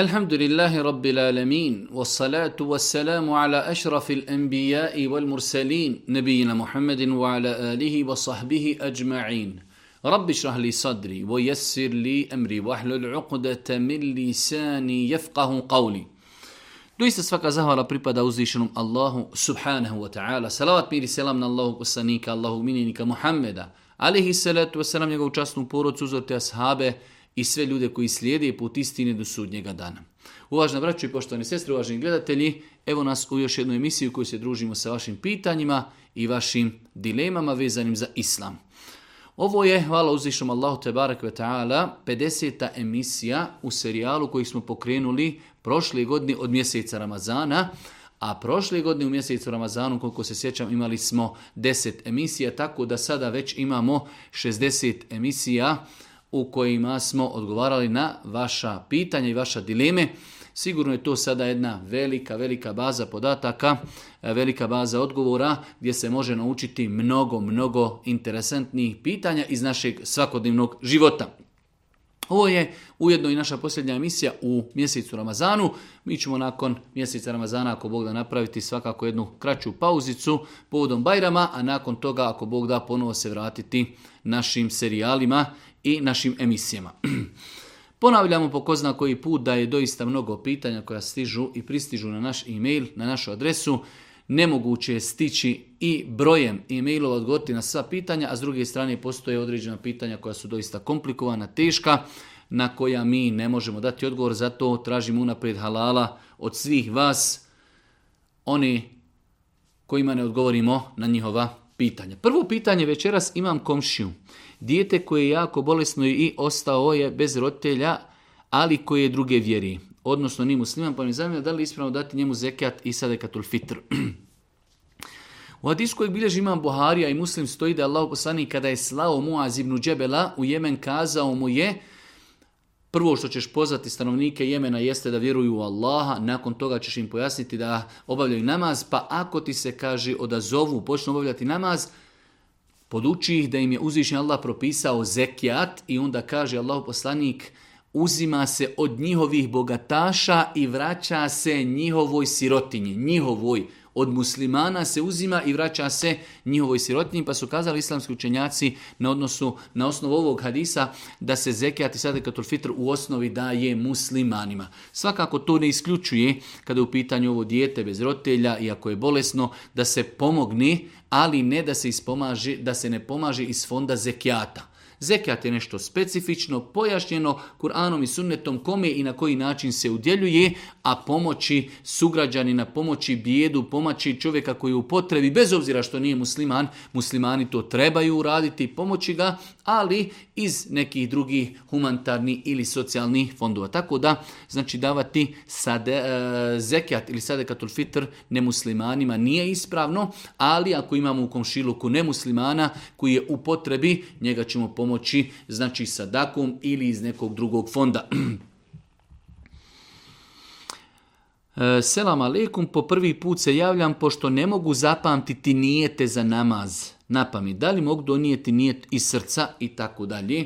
الحمد لله رب العالمين والصلاة والسلام على أشرف الأنبياء والمرسلين نبينا محمد وعلى آله وصحبه أجمعين رب اشرح لي صدري ويسر لي أمري واحلل عقدة من لساني يفقه قولي Doista svaka zahvala pripada uzvišenom Allahu subhanahu wa ta'ala. Salavat mir i selam na Allahu poslanika, Allahu minjenika Muhammeda. Alihi salatu wa salam njegovu časnu porodcu, uzor te ashabe, i sve ljude koji slijede put istine do sudnjega dana. Uvažna braću i poštovane sestre, uvaženi gledatelji, evo nas u još jednu emisiju koju se družimo sa vašim pitanjima i vašim dilemama vezanim za islam. Ovo je, hvala uzvišom Allahu Tebarak ve Ta'ala, 50. emisija u serijalu koji smo pokrenuli prošle godine od mjeseca Ramazana, a prošle godine u mjesecu Ramazanu, koliko se sjećam, imali smo 10 emisija, tako da sada već imamo 60 emisija u kojima smo odgovarali na vaša pitanja i vaša dileme. Sigurno je to sada jedna velika, velika baza podataka, e, velika baza odgovora gdje se može naučiti mnogo, mnogo interesantnih pitanja iz našeg svakodnevnog života. Ovo je ujedno i naša posljednja emisija u mjesecu Ramazanu. Mi ćemo nakon mjeseca Ramazana, ako Bog da, napraviti svakako jednu kraću pauzicu povodom Bajrama, a nakon toga, ako Bog da, ponovo se vratiti našim serijalima i našim emisijama. Ponavljamo po ko zna koji put da je doista mnogo pitanja koja stižu i pristižu na naš e-mail, na našu adresu. Nemoguće je stići i brojem e-mailova odgovoriti na sva pitanja, a s druge strane postoje određena pitanja koja su doista komplikovana, teška, na koja mi ne možemo dati odgovor, zato tražimo unaprijed halala od svih vas, oni kojima ne odgovorimo na njihova pitanja. Prvo pitanje večeras imam komšiju. Dijete koje je jako bolesno i ostao je bez roditelja, ali koje je druge vjeri, odnosno nije musliman, pa mi zanima da li ispravno dati njemu zekijat i katul fitr. U hadisu kojeg bilježi imam Buharija i muslim stoji da je Allah poslanik kada je slao Muaz ibn Džebela u Jemen kazao mu je prvo što ćeš pozvati stanovnike Jemena jeste da vjeruju u Allaha, nakon toga ćeš im pojasniti da obavljaju namaz, pa ako ti se kaže odazovu, počne obavljati namaz, Poduči ih da im je uzvišnji Allah propisao zekijat i onda kaže Allah poslanik uzima se od njihovih bogataša i vraća se njihovoj sirotinji, njihovoj. Od muslimana se uzima i vraća se njihovoj sirotinji, pa su kazali islamski učenjaci na odnosu na osnovu ovog hadisa da se zekijat i katul fitr u osnovi daje muslimanima. Svakako to ne isključuje kada je u pitanju ovo dijete bez rotelja i ako je bolesno da se pomogne ali ne da se, ispomaže, da se ne pomaže iz fonda zekijata. Zekijat je nešto specifično, pojašnjeno Kur'anom i sunnetom kome i na koji način se udjeljuje, a pomoći sugrađanina, pomoći bijedu, pomoći čovjeka koji je u potrebi, bez obzira što nije musliman, muslimani to trebaju uraditi, pomoći ga ali iz nekih drugih humanitarnih ili socijalnih fondova. Tako da, znači davati sade, e, ili sadekatul fitr nemuslimanima nije ispravno, ali ako imamo u komšiluku nemuslimana koji je u potrebi, njega ćemo pomoći znači sadakom ili iz nekog drugog fonda. E, selam aleikum, po prvi put se javljam pošto ne mogu zapamtiti nijete za namaz na pamet, da li mogu donijeti nijet iz srca i tako dalje.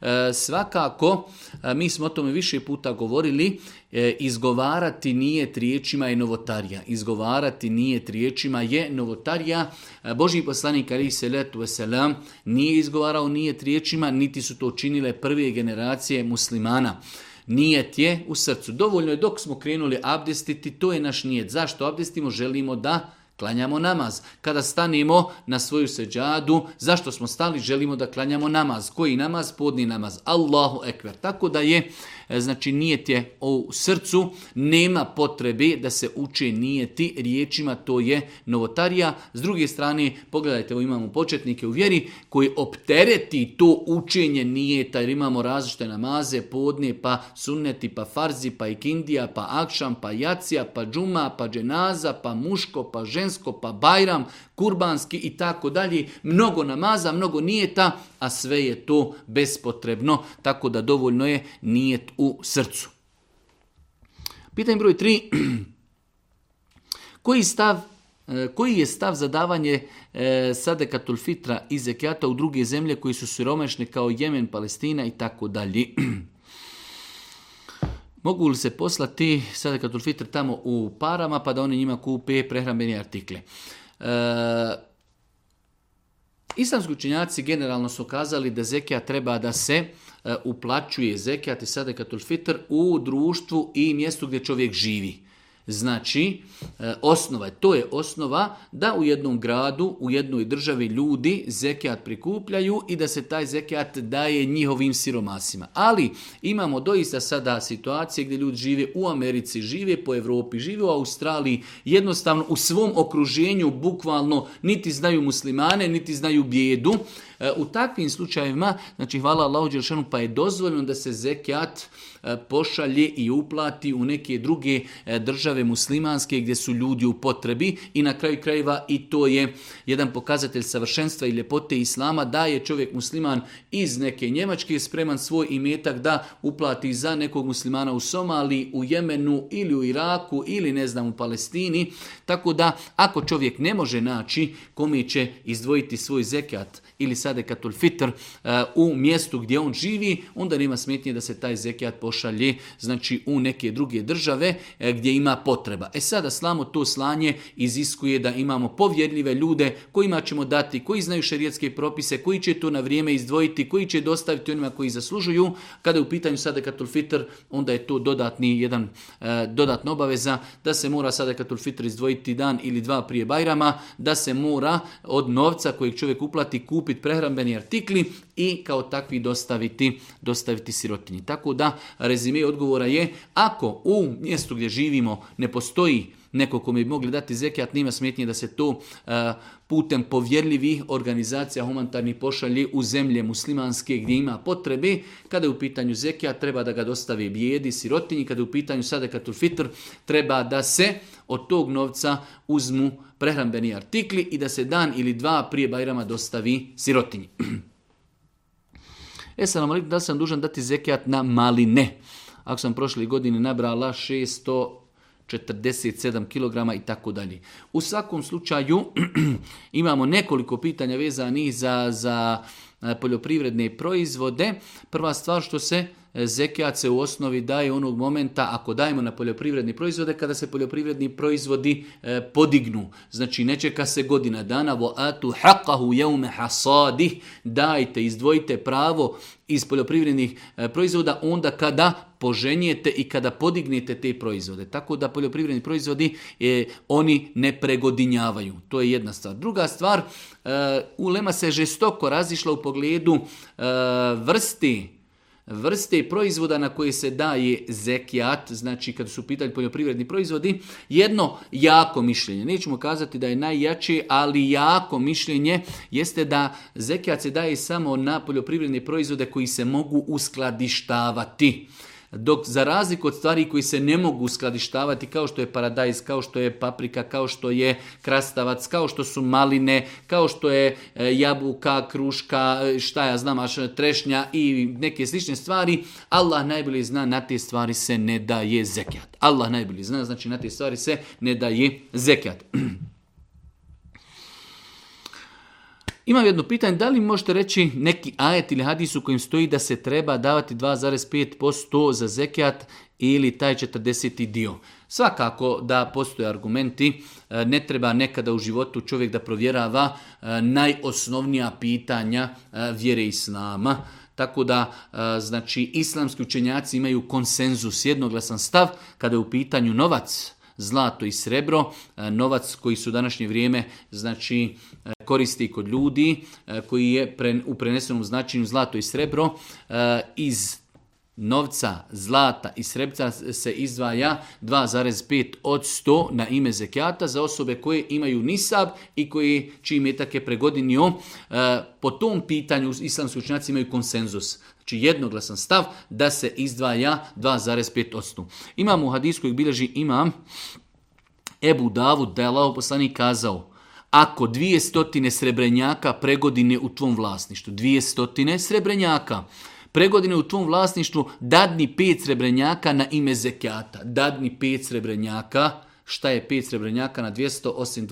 E, svakako, e, mi smo o tome više puta govorili, e, izgovarati nije riječima je novotarija. Izgovarati nije riječima je novotarija. Božji poslanik Ali Seletu Veselam nije izgovarao nije riječima, niti su to činile prve generacije muslimana. Nijet je u srcu. Dovoljno je dok smo krenuli abdestiti, to je naš nijet. Zašto abdestimo? Želimo da Klanjamo namaz. Kada stanimo na svoju seđadu, zašto smo stali? Želimo da klanjamo namaz. Koji namaz? Podni namaz. Allahu ekver. Tako da je E, znači nije je u srcu, nema potrebe da se uče nijeti riječima, to je novotarija. S druge strane, pogledajte, imamo početnike u vjeri koji optereti to učenje nijeta, jer imamo različite namaze, podne, pa sunneti, pa farzi, pa ikindija, pa akšam, pa jacija, pa džuma, pa dženaza, pa muško, pa žensko, pa bajram, kurbanski i tako dalje, mnogo namaza, mnogo nijeta, a sve je to bespotrebno, tako da dovoljno je nijet u srcu. Pitanje broj tri. Koji stav e, je stav za davanje e, sadekatul fitra i zekijata u druge zemlje koji su siromešne kao Jemen, Palestina i tako dalje? Mogu li se poslati sadekatul Fitra tamo u parama pa da oni njima kupe prehrambeni artikle? E, islamski učinjaci generalno su kazali da zekija treba da se e, uplaćuje zekijat i sadekatul fitr u društvu i mjestu gdje čovjek živi. Znači, e, osnova to je osnova da u jednom gradu, u jednoj državi ljudi zekijat prikupljaju i da se taj zekijat daje njihovim siromasima. Ali imamo doista sada situacije gdje ljudi žive u Americi, žive po Europi, žive u Australiji, jednostavno u svom okruženju bukvalno niti znaju muslimane, niti znaju bijedu, E, u takvim slučajevima, znači hvala Allahu Đeršanu, pa je dozvoljeno da se zekijat e, pošalje i uplati u neke druge e, države muslimanske gdje su ljudi u potrebi i na kraju krajeva i to je jedan pokazatelj savršenstva i ljepote Islama da je čovjek musliman iz neke Njemačke spreman svoj imetak da uplati za nekog muslimana u Somali, u Jemenu ili u Iraku ili ne znam u Palestini. Tako da ako čovjek ne može naći kome će izdvojiti svoj zekat ili sad sadekatul fitr eh, u mjestu gdje on živi, onda nema smetnje da se taj zekijat pošalje znači u neke druge države eh, gdje ima potreba. E sada slamo to slanje iziskuje da imamo povjerljive ljude kojima ćemo dati, koji znaju šerijetske propise, koji će to na vrijeme izdvojiti, koji će dostaviti onima koji zaslužuju. Kada je u pitanju sadekatul fitr, onda je to dodatni jedan eh, dodatna obaveza da se mora sadekatul fitr izdvojiti dan ili dva prije Bajrama, da se mora od novca kojeg čovjek uplati kupiti prehrambeni artikli i kao takvi dostaviti, dostaviti sirotinji. Tako da rezime odgovora je ako u mjestu gdje živimo ne postoji neko kome bi mogli dati zekijat, nima smetnje da se to eh, putem povjerljivih organizacija humanitarnih pošalje u zemlje muslimanske gdje ima potrebe. Kada je u pitanju zekijat, treba da ga dostavi bijedi, sirotinji. Kada je u pitanju sadekatul fitr, treba da se od tog novca uzmu prehrambeni artikli i da se dan ili dva prije Bajrama dostavi sirotinji. E sad da sam dužan dati zekijat na maline. Ako sam prošle godine nabrala 600 47 kg i tako dalje. U svakom slučaju imamo nekoliko pitanja vezanih za, za E, poljoprivredne proizvode, prva stvar što se e, zekijat se u osnovi daje onog momenta ako dajemo na poljoprivredni proizvode kada se poljoprivredni proizvodi e, podignu. Znači ne čeka se godina dana vo atu haqahu jeume hasadih dajte, izdvojite pravo iz poljoprivrednih proizvoda onda kada poženjete i kada podignete te proizvode. Tako da poljoprivredni proizvodi oni ne pregodinjavaju. To je jedna stvar. Druga stvar, Eh, Lema se žestoko razišla u pogledu eh, vrsti vrste proizvoda na koje se daje zekijat, znači kad su pitali poljoprivredni proizvodi, jedno jako mišljenje, nećemo kazati da je najjače, ali jako mišljenje jeste da zekijat se daje samo na poljoprivredne proizvode koji se mogu uskladištavati. Dok za razliku od stvari koji se ne mogu skladištavati kao što je paradajz, kao što je paprika, kao što je krastavac, kao što su maline, kao što je e, jabuka, kruška, e, šta ja znam, trešnja i neke slične stvari, Allah najbolje zna na te stvari se ne daje zekijat. Allah najbolje zna, znači na te stvari se ne daje zekijat. Imam jedno pitanje, da li možete reći neki ajet ili hadis u kojem stoji da se treba davati 2,5% za zekijat ili taj 40. dio? Svakako da postoje argumenti, e, ne treba nekada u životu čovjek da provjerava e, najosnovnija pitanja e, vjere Islama. Tako da, znači, islamski učenjaci imaju konsenzus, jednoglasan stav kada je u pitanju novac, zlato i srebro, novac koji su u današnje vrijeme znači koristi kod ljudi e, koji je u prenesenom značenju zlato i srebro e, iz novca, zlata i srebca se izdvaja 2,5 od 100 na ime zekijata za osobe koje imaju nisab i koji čiji metak je pregodinio. E, po tom pitanju islamski učinjaci imaju konsenzus. Znači jednoglasan stav da se izdvaja 2,5 od 100. Imamo u hadijskoj bilježi imam Ebu Davud da je Allah kazao ako dvije stotine srebrenjaka pregodine u tvom vlasništvu, dvije stotine srebrenjaka, pregodine u tvom vlasništvu, dadni pet srebrenjaka na ime zekijata. Dadni pet srebrenjaka, šta je pet srebrenjaka na 200 osim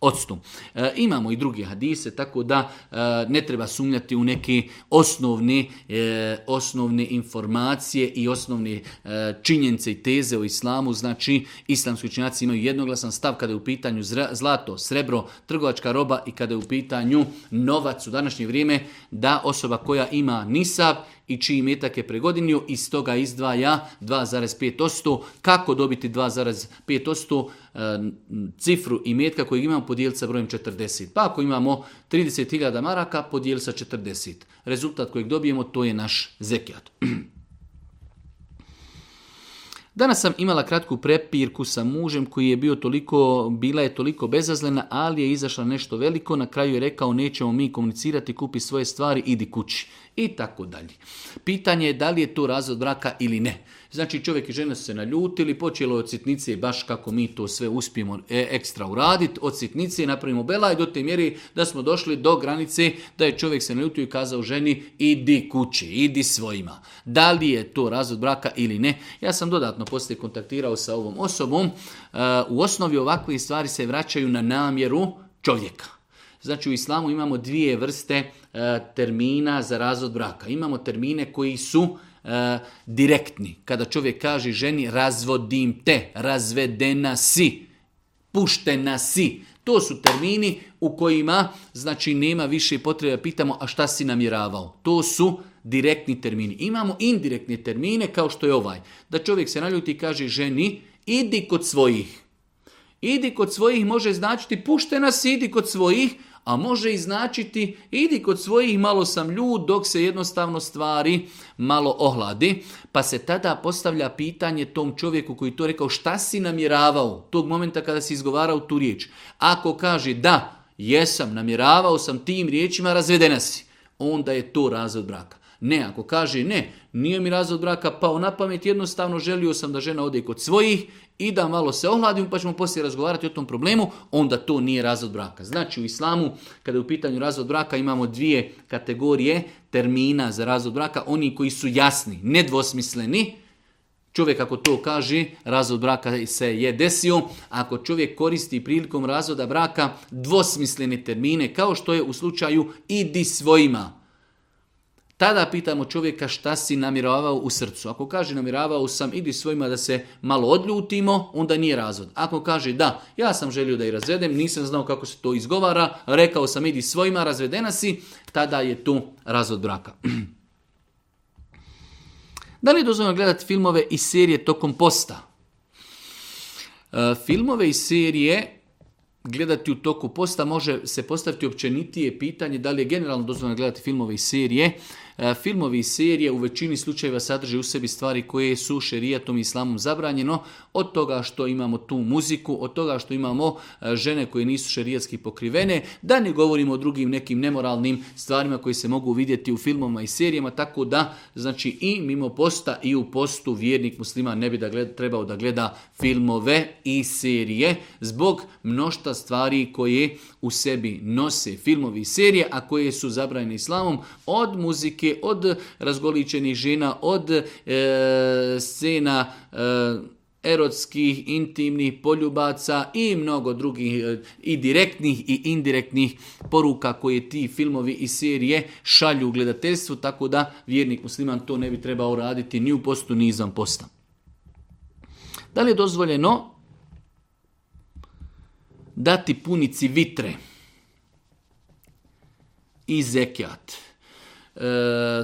odstu. E, imamo i drugi hadise, tako da e, ne treba sumnjati u neke osnovne, osnovne informacije i osnovne e, činjenice i teze o islamu. Znači, islamski činjaci imaju jednoglasan stav kada je u pitanju zlato, srebro, trgovačka roba i kada je u pitanju novac u današnje vrijeme, da osoba koja ima nisav i čiji metak je pregodinio, iz toga izdvaja 2,5%. Kako dobiti 2,5%? cifru i metka kojeg imamo podijeliti sa brojem 40. Pa ako imamo 30.000 maraka, podijeliti sa 40. Rezultat kojeg dobijemo, to je naš zekijat. Danas sam imala kratku prepirku sa mužem koji je bio toliko, bila je toliko bezazlena, ali je izašla nešto veliko. Na kraju je rekao nećemo mi komunicirati, kupi svoje stvari, idi kući i tako dalje. Pitanje je da li je to razvod braka ili ne. Znači čovjek i žena se naljutili, počelo je od sitnice baš kako mi to sve uspijemo e, ekstra uraditi, od sitnice napravimo i do te mjeri da smo došli do granice da je čovjek se naljutio i kazao ženi idi kući, idi svojima. Da li je to razvod braka ili ne? Ja sam dodatno poslije kontaktirao sa ovom osobom. E, u osnovi ovakve stvari se vraćaju na namjeru čovjeka. Znači u islamu imamo dvije vrste e, termina za razvod braka. Imamo termine koji su e, direktni. Kada čovjek kaže ženi razvodim te, razvedena si, puštena si. To su termini u kojima znači nema više potrebe pitamo a šta si namjeravao. To su direktni termini. Imamo indirektne termine kao što je ovaj. Da čovjek se naljuti i kaže ženi idi kod svojih. Idi kod svojih može značiti puštena si, idi kod svojih a može i značiti idi kod svojih malo sam ljud dok se jednostavno stvari malo ohladi, pa se tada postavlja pitanje tom čovjeku koji to rekao šta si namjeravao tog momenta kada si izgovarao tu riječ. Ako kaže da, jesam, namjeravao sam tim riječima, razvedena si, onda je to razvod braka. Ne, ako kaže ne, nije mi razvod braka pao na pamet, jednostavno želio sam da žena ode kod svojih i da malo se ohladim, pa ćemo poslije razgovarati o tom problemu, onda to nije razvod braka. Znači u islamu, kada je u pitanju razvod braka, imamo dvije kategorije termina za razvod braka, oni koji su jasni, nedvosmisleni, Čovjek ako to kaže, razvod braka se je desio. Ako čovjek koristi prilikom razvoda braka dvosmislene termine, kao što je u slučaju idi svojima. Tada pitamo čovjeka šta si namiravao u srcu. Ako kaže namiravao sam, idi svojima da se malo odljutimo, onda nije razvod. Ako kaže da, ja sam želio da i razvedem, nisam znao kako se to izgovara, rekao sam idi svojima, razvedena si, tada je tu razvod braka. Da li je dozvoljeno gledati filmove i serije tokom posta? E, filmove i serije gledati u toku posta može se postaviti općenitije pitanje da li je generalno dozvoljeno gledati filmove i serije. E, filmovi i serije u većini slučajeva sadrže u sebi stvari koje su šerijatom i islamom zabranjeno, od toga što imamo tu muziku, od toga što imamo e, žene koje nisu šerijatski pokrivene, da ne govorimo o drugim nekim nemoralnim stvarima koje se mogu vidjeti u filmovima i serijama, tako da znači i mimo posta i u postu vjernik muslima ne bi da gleda, trebao da gleda filmove i serije zbog mnošta stvari koje u sebi nose filmovi i serije, a koje su zabranjene islamom od muzike od razgoličenih žena, od e, scena e, erotskih, intimnih, poljubaca i mnogo drugih e, i direktnih i indirektnih poruka koje ti filmovi i serije šalju u gledateljstvu, tako da vjernik musliman to ne bi trebao raditi ni u postu, ni izvan posta. Da li je dozvoljeno dati punici vitre i zekijat? E,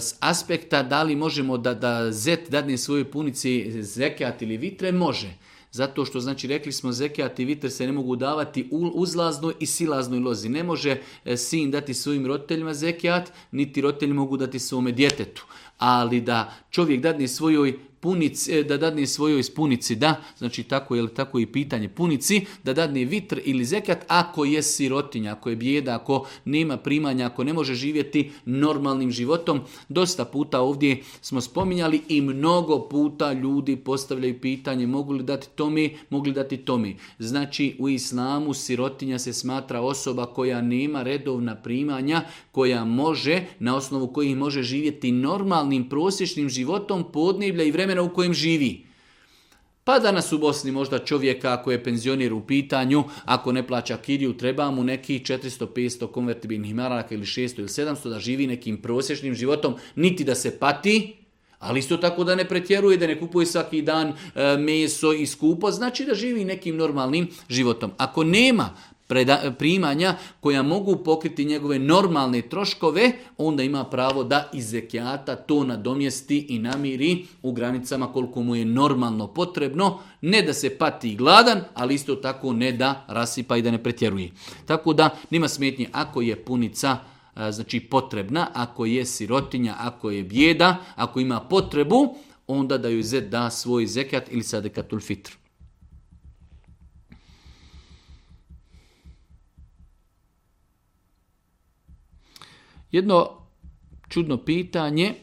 s aspekta da li možemo da, da zet dadne svojoj punici zekijat ili vitre, može. Zato što, znači, rekli smo, zekijat i vitre se ne mogu davati uzlaznoj i silaznoj lozi. Ne može e, sin dati svojim roditeljima zekijat, niti roditelji mogu dati svome djetetu. Ali da čovjek dadne svojoj punici, da dadne svojoj ispunici, da, znači tako je tako i pitanje punici, da dadne vitr ili zekat ako je sirotinja, ako je bijeda, ako nema primanja, ako ne može živjeti normalnim životom. Dosta puta ovdje smo spominjali i mnogo puta ljudi postavljaju pitanje mogu li dati tome, mogu li dati tome. Znači u islamu sirotinja se smatra osoba koja nema redovna primanja, koja može, na osnovu kojih može živjeti normalnim prosječnim životom podneblja i vremena vremena u kojem živi. Pa danas u Bosni možda čovjeka ako je penzionir u pitanju, ako ne plaća kiriju, treba mu neki 400-500 konvertibilnih maraka ili 600 ili 700 da živi nekim prosječnim životom, niti da se pati, ali isto tako da ne pretjeruje, da ne kupuje svaki dan e, meso i skupo, znači da živi nekim normalnim životom. Ako nema, primanja koja mogu pokriti njegove normalne troškove, onda ima pravo da iz zekijata to nadomjesti i namiri u granicama koliko mu je normalno potrebno, ne da se pati i gladan, ali isto tako ne da rasipa i da ne pretjeruje. Tako da nima smetnje ako je punica znači potrebna, ako je sirotinja, ako je bjeda, ako ima potrebu, onda da ju da svoj zekat ili sadekatul fitr. jedno čudno pitanje.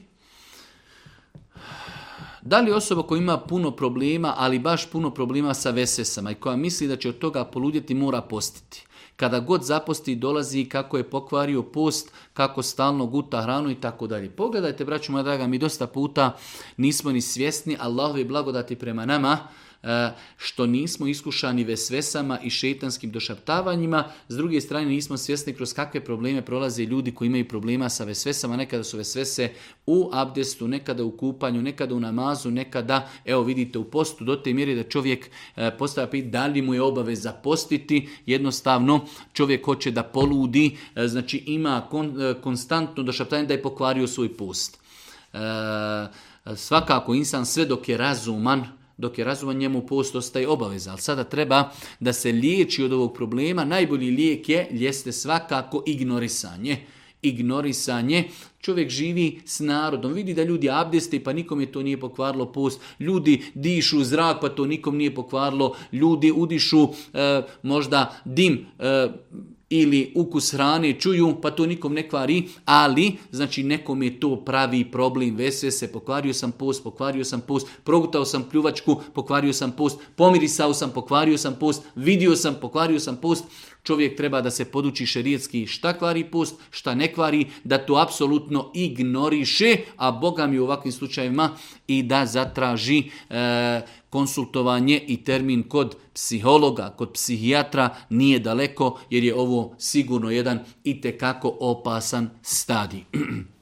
Da li osoba koja ima puno problema, ali baš puno problema sa vesesama i koja misli da će od toga poludjeti, mora postiti. Kada god zaposti dolazi kako je pokvario post, kako stalno guta hranu i tako dalje. Pogledajte, braću moja draga, mi dosta puta nismo ni svjesni Allahove blagodati prema nama E, što nismo iskušani vesvesama i šetanskim došaptavanjima. S druge strane nismo svjesni kroz kakve probleme prolaze ljudi koji imaju problema sa vesvesama. Nekada su vesvese u abdestu, nekada u kupanju, nekada u namazu, nekada, evo vidite, u postu do te mjere da čovjek e, postavlja pit da li mu je obaveza zapostiti Jednostavno čovjek hoće da poludi, e, znači ima konstantno došaptavanje da je pokvario svoj post. svakako insan sve dok je razuman, dok je razuman njemu post ostaje obaveza. Ali sada treba da se liječi od ovog problema. Najbolji lijek je, jeste svakako ignorisanje. Ignorisanje. Čovjek živi s narodom. Vidi da ljudi abdeste pa nikom je to nije pokvarlo post. Ljudi dišu zrak pa to nikom nije pokvarilo. Ljudi udišu eh, možda dim eh, ili ukus hrane čuju, pa to nikom ne kvari, ali znači nekom je to pravi problem, vese se, pokvario sam post, pokvario sam post, progutao sam pljuvačku, pokvario sam post, pomirisao sam, pokvario sam post, vidio sam, pokvario sam post, Čovjek treba da se poduči šerijetski šta kvari post, šta ne kvari, da to apsolutno ignoriše, a Boga mi u ovakvim slučajevima i da zatraži e, konsultovanje i termin kod psihologa, kod psihijatra nije daleko jer je ovo sigurno jedan i tekako opasan stadij.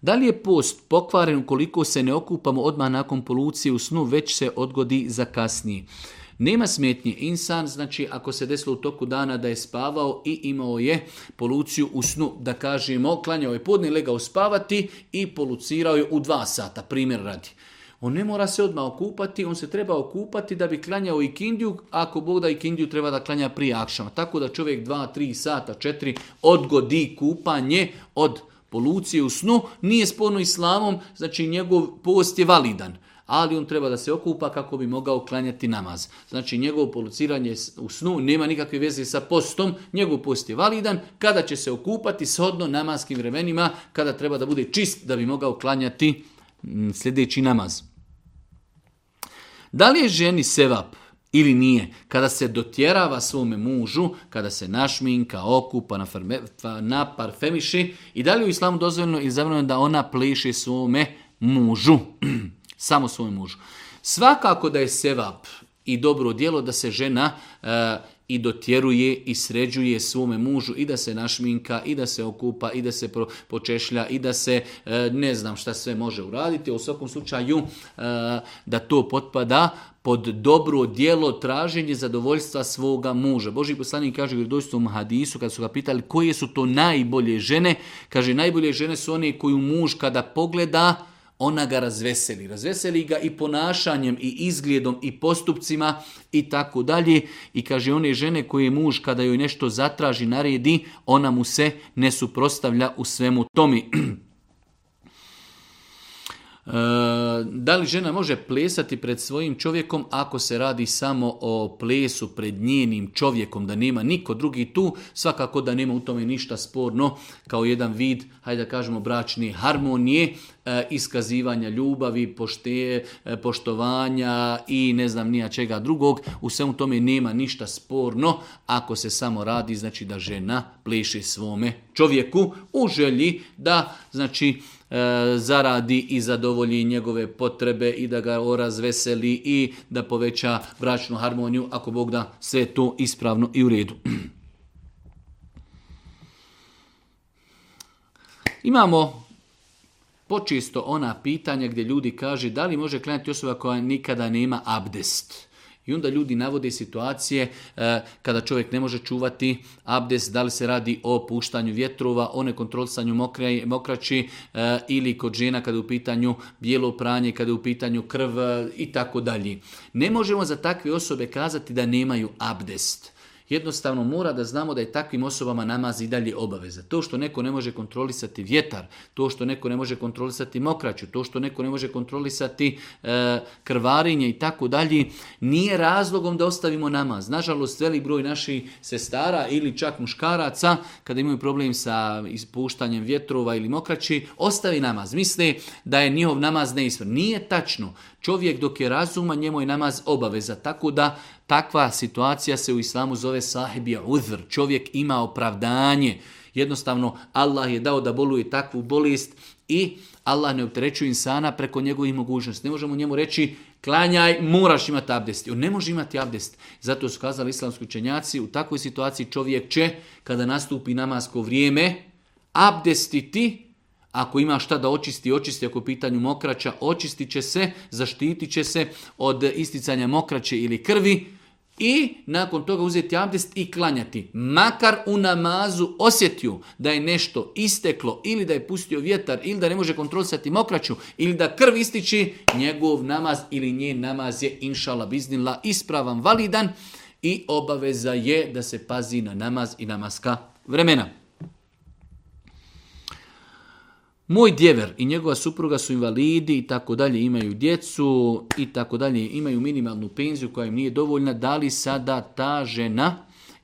Da li je post pokvaren ukoliko se ne okupamo odmah nakon polucije u snu, već se odgodi za kasnije? Nema smetnje. Insan, znači ako se desilo u toku dana da je spavao i imao je poluciju u snu, da kažemo, klanjao je podne, legao spavati i polucirao je u dva sata, primjer radi. On ne mora se odmah okupati, on se treba okupati da bi klanjao i kindiju, ako Bog da i kindiju treba da klanja prije akšama. Tako da čovjek dva, 3 sata, četiri odgodi kupanje od polucije u snu, nije sporno islamom, znači njegov post je validan ali on treba da se okupa kako bi mogao klanjati namaz. Znači njegovo poluciranje u snu nema nikakve veze sa postom, njegov post je validan kada će se okupati shodno namaskim vremenima, kada treba da bude čist da bi mogao klanjati mm, sljedeći namaz. Da li je ženi sevap ili nije, kada se dotjerava svome mužu, kada se našminka, okupa, naparfemiši i da li je u islamu dozvoljeno i zabranjeno da ona pleše svome mužu? Samo svoj mužu. Svakako da je sevap i dobro djelo da se žena e, i dotjeruje i sređuje svome mužu i da se našminka i da se okupa i da se počešlja i da se e, ne znam šta sve može uraditi. U svakom slučaju e, da to potpada pod dobro djelo traženje zadovoljstva svoga muža. Boži poslanik kaže u dojstvom hadisu kad su ga pitali koje su to najbolje žene, kaže najbolje žene su one koju muž kada pogleda ona ga razveseli. Razveseli ga i ponašanjem, i izgledom, i postupcima, i tako dalje. I kaže, one žene koje muž kada joj nešto zatraži, naredi, ona mu se ne suprostavlja u svemu tomi. Da li žena može plesati pred svojim čovjekom ako se radi samo o plesu pred njenim čovjekom, da nema niko drugi tu, svakako da nema u tome ništa sporno kao jedan vid, hajde da kažemo, bračne harmonije, e, iskazivanja ljubavi, pošteje, poštovanja i ne znam nija čega drugog. U svemu tome nema ništa sporno ako se samo radi znači da žena pleše svome čovjeku u želji da znači E, zaradi i zadovolji njegove potrebe i da ga razveseli i da poveća vračnu harmoniju, ako Bog da sve to ispravno i u redu. Imamo počisto ona pitanja gdje ljudi kažu da li može klanjati osoba koja nikada nema abdest. I onda ljudi navode situacije e, kada čovjek ne može čuvati abdes, da li se radi o puštanju vjetrova, o nekontrolisanju mokraći mokrači e, ili kod žena kada je u pitanju bijelo pranje, kada je u pitanju krv e, i tako dalje. Ne možemo za takve osobe kazati da nemaju abdest jednostavno mora da znamo da je takvim osobama namaz i dalje obaveza. To što neko ne može kontrolisati vjetar, to što neko ne može kontrolisati mokraću, to što neko ne može kontrolisati e, krvarinje i tako dalje, nije razlogom da ostavimo namaz. Nažalost, velik broj naših sestara ili čak muškaraca, kada imaju problem sa ispuštanjem vjetrova ili mokraći, ostavi namaz. Misle da je njihov namaz neispravan. Nije tačno. Čovjek dok je razuma, njemu je namaz obaveza. Tako da Takva situacija se u islamu zove sahibi udhr. Čovjek ima opravdanje. Jednostavno, Allah je dao da boluje takvu bolest i Allah ne opterećuje insana preko njegovih mogućnosti. Ne možemo njemu reći klanjaj, moraš imati abdest. On ne može imati abdest. Zato su kazali islamski učenjaci, u takvoj situaciji čovjek će, kada nastupi namasko vrijeme, abdestiti ako ima šta da očisti, očisti, ako u pitanju mokraća, očistit će se, zaštitit će se od isticanja mokraće ili krvi, i nakon toga uzeti abdest i klanjati. Makar u namazu osjetio da je nešto isteklo ili da je pustio vjetar ili da ne može kontrolisati mokraću ili da krv ističi, njegov namaz ili njen namaz je inšala biznila ispravan, validan i obaveza je da se pazi na namaz i namaska vremena. Moj djever i njegova supruga su invalidi i tako dalje, imaju djecu i tako dalje, imaju minimalnu penziju koja im nije dovoljna, da li sada ta žena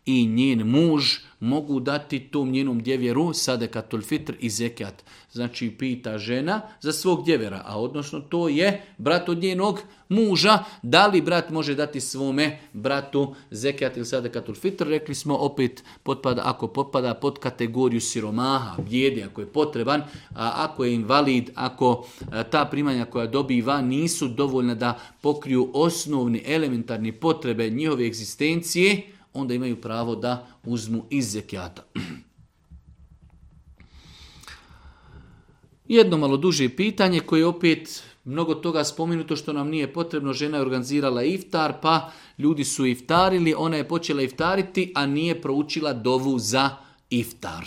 i njen muž mogu dati tom njenom djeveru sadekatul fitr i zekat. Znači pita žena za svog djevera, a odnosno to je brat od njenog muža. Da li brat može dati svome bratu zekat ili sadekatul fitr? Rekli smo opet, potpada, ako potpada pod kategoriju siromaha, vjede ako je potreban, a ako je invalid, ako e, ta primanja koja dobiva nisu dovoljna da pokriju osnovni elementarni potrebe njihove egzistencije, onda imaju pravo da uzmu iz zekijata. Jedno malo duže pitanje koje je opet mnogo toga spomenuto što nam nije potrebno. Žena je organizirala iftar, pa ljudi su iftarili, ona je počela iftariti, a nije proučila dovu za iftar.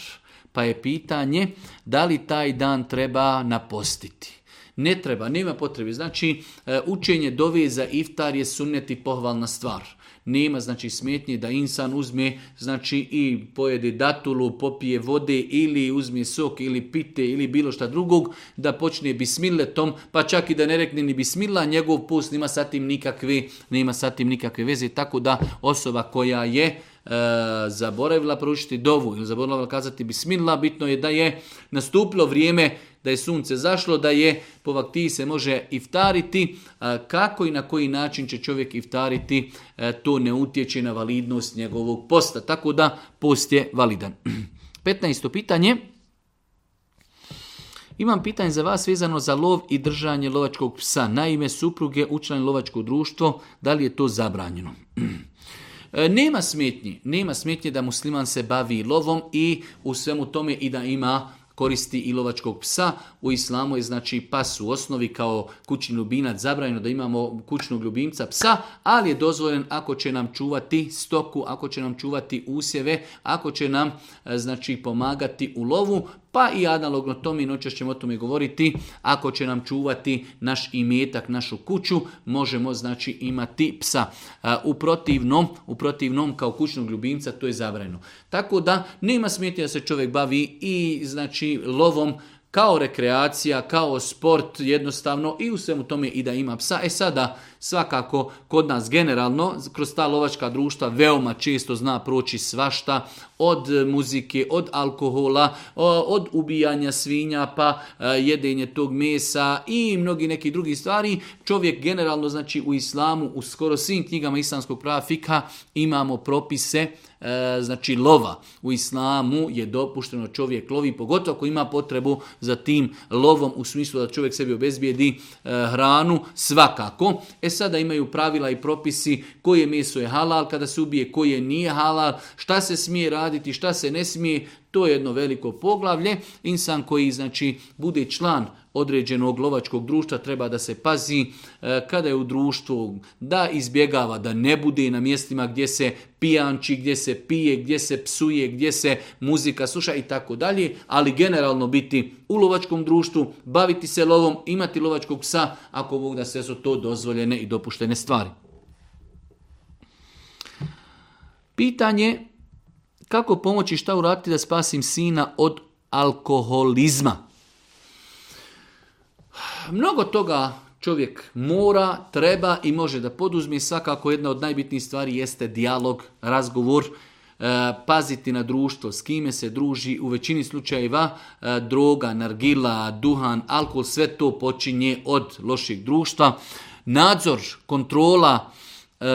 Pa je pitanje da li taj dan treba napostiti. Ne treba, nema potrebe. Znači, e, učenje dove za iftar je i pohvalna stvar nema znači smetnje da insan uzme znači i pojede datulu, popije vode ili uzme sok ili pite ili bilo šta drugog, da počne bismiletom, pa čak i da ne rekne ni bismila, njegov post nema sa tim nikakve, nema sa tim nikakve veze, tako da osoba koja je E, zaboravila proučiti dovu ili zaboravila kazati bismillah, bitno je da je nastupilo vrijeme da je sunce zašlo, da je po se može iftariti. E, kako i na koji način će čovjek iftariti, e, to ne utječe na validnost njegovog posta. Tako da post je validan. 15. pitanje. Imam pitanje za vas vezano za lov i držanje lovačkog psa. Naime, supruge učlan lovačko društvo, da li je to zabranjeno? E, nema smetnji, nema smetnje da musliman se bavi lovom i u svemu tome i da ima koristi i lovačkog psa. U islamu je znači pas u osnovi kao kućni ljubinac zabranjeno da imamo kućnog ljubimca psa, ali je dozvoljen ako će nam čuvati stoku, ako će nam čuvati usjeve, ako će nam e, znači pomagati u lovu, pa i analogno tome noćas ćemo o tome govoriti. Ako će nam čuvati naš imetak, našu kuću, možemo znači imati psa. U protivnom, u protivnom kao kućnog ljubimca to je zavrajeno. Tako da nema smjeti da se čovjek bavi i znači lovom kao rekreacija, kao sport jednostavno i u svemu tome i da ima psa. E sada, Svakako, kod nas generalno, kroz ta lovačka društva veoma često zna proći svašta, od muzike, od alkohola, od ubijanja svinja, pa e, jedenje tog mesa i mnogi neki drugi stvari. Čovjek generalno, znači u islamu, u skoro svim knjigama islamskog prava fika imamo propise e, znači lova. U islamu je dopušteno čovjek lovi, pogotovo ako ima potrebu za tim lovom u smislu da čovjek sebi obezbijedi e, hranu, svakako. E sada imaju pravila i propisi koje meso je halal, kada se ubije koje nije halal, šta se smije raditi, šta se ne smije, to je jedno veliko poglavlje. Insan koji znači bude član određenog lovačkog društva treba da se pazi e, kada je u društvu da izbjegava, da ne bude na mjestima gdje se pijanči, gdje se pije, gdje se psuje, gdje se muzika sluša i tako dalje, ali generalno biti u lovačkom društvu, baviti se lovom, imati lovačkog psa, ako Bog da sve su to dozvoljene i dopuštene stvari. Pitanje kako pomoći šta uraditi da spasim sina od alkoholizma mnogo toga čovjek mora, treba i može da poduzme. Svakako jedna od najbitnijih stvari jeste dijalog, razgovor, e, paziti na društvo, s kime se druži, u većini slučajeva e, droga, nargila, duhan, alkohol, sve to počinje od loših društva. Nadzor, kontrola, e,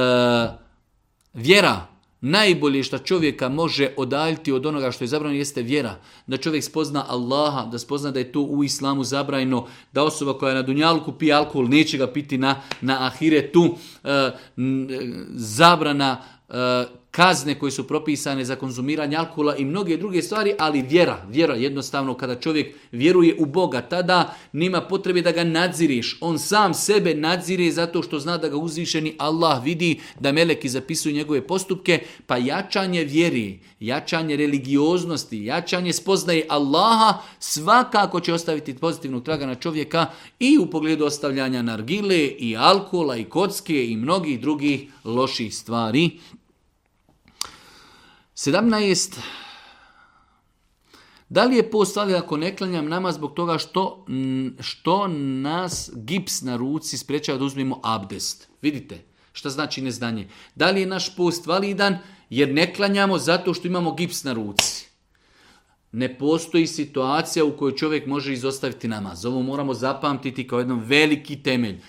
vjera, Najbolje što čovjeka može odaljiti od onoga što je zabranjeno jeste vjera. Da čovjek spozna Allaha, da spozna da je to u islamu zabranjeno, da osoba koja je na dunjalku pije alkohol neće ga piti na, na ahiretu. E, e, zabrana e, kazne koje su propisane za konzumiranje alkohola i mnoge druge stvari, ali vjera, vjera jednostavno kada čovjek vjeruje u Boga, tada nima potrebe da ga nadziriš. On sam sebe nadzire zato što zna da ga uzvišeni Allah vidi, da meleki zapisuju njegove postupke, pa jačanje vjeri, jačanje religioznosti, jačanje spoznaje Allaha svakako će ostaviti pozitivnog traga na čovjeka i u pogledu ostavljanja nargile i alkohola i kocke i mnogih drugih loših stvari. Sedamnaest, Da li je post ali ako ne klanjam nama zbog toga što, što nas gips na ruci sprečava da uzmemo abdest? Vidite, šta znači neznanje. Da li je naš post validan jer ne klanjamo zato što imamo gips na ruci? Ne postoji situacija u kojoj čovjek može izostaviti namaz. Ovo moramo zapamtiti kao jedan veliki temelj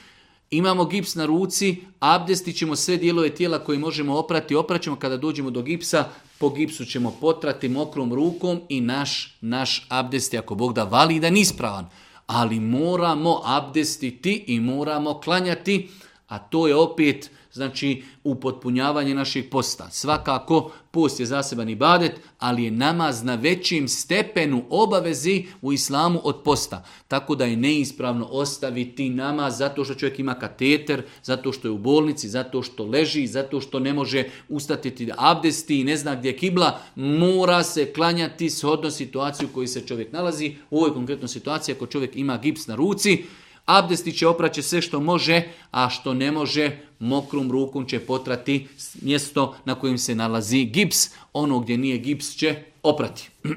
imamo gips na ruci, abdesti ćemo sve dijelove tijela koje možemo oprati, opraćemo kada dođemo do gipsa, po gipsu ćemo potrati mokrom rukom i naš, naš abdest je ako Bog da validan ispravan. Ali moramo abdestiti i moramo klanjati, a to je opet znači upotpunjavanje naših posta. Svakako post je zaseban ibadet, ali je namaz na većim stepenu obavezi u islamu od posta. Tako da je neispravno ostaviti namaz zato što čovjek ima kateter, zato što je u bolnici, zato što leži, zato što ne može ustatiti abdesti i ne zna gdje je kibla, mora se klanjati shodno situaciju u kojoj se čovjek nalazi. U ovoj konkretnoj situaciji ako čovjek ima gips na ruci, abdesti će opraće sve što može, a što ne može, mokrom rukom će potrati mjesto na kojem se nalazi gips. Ono gdje nije gips će oprati.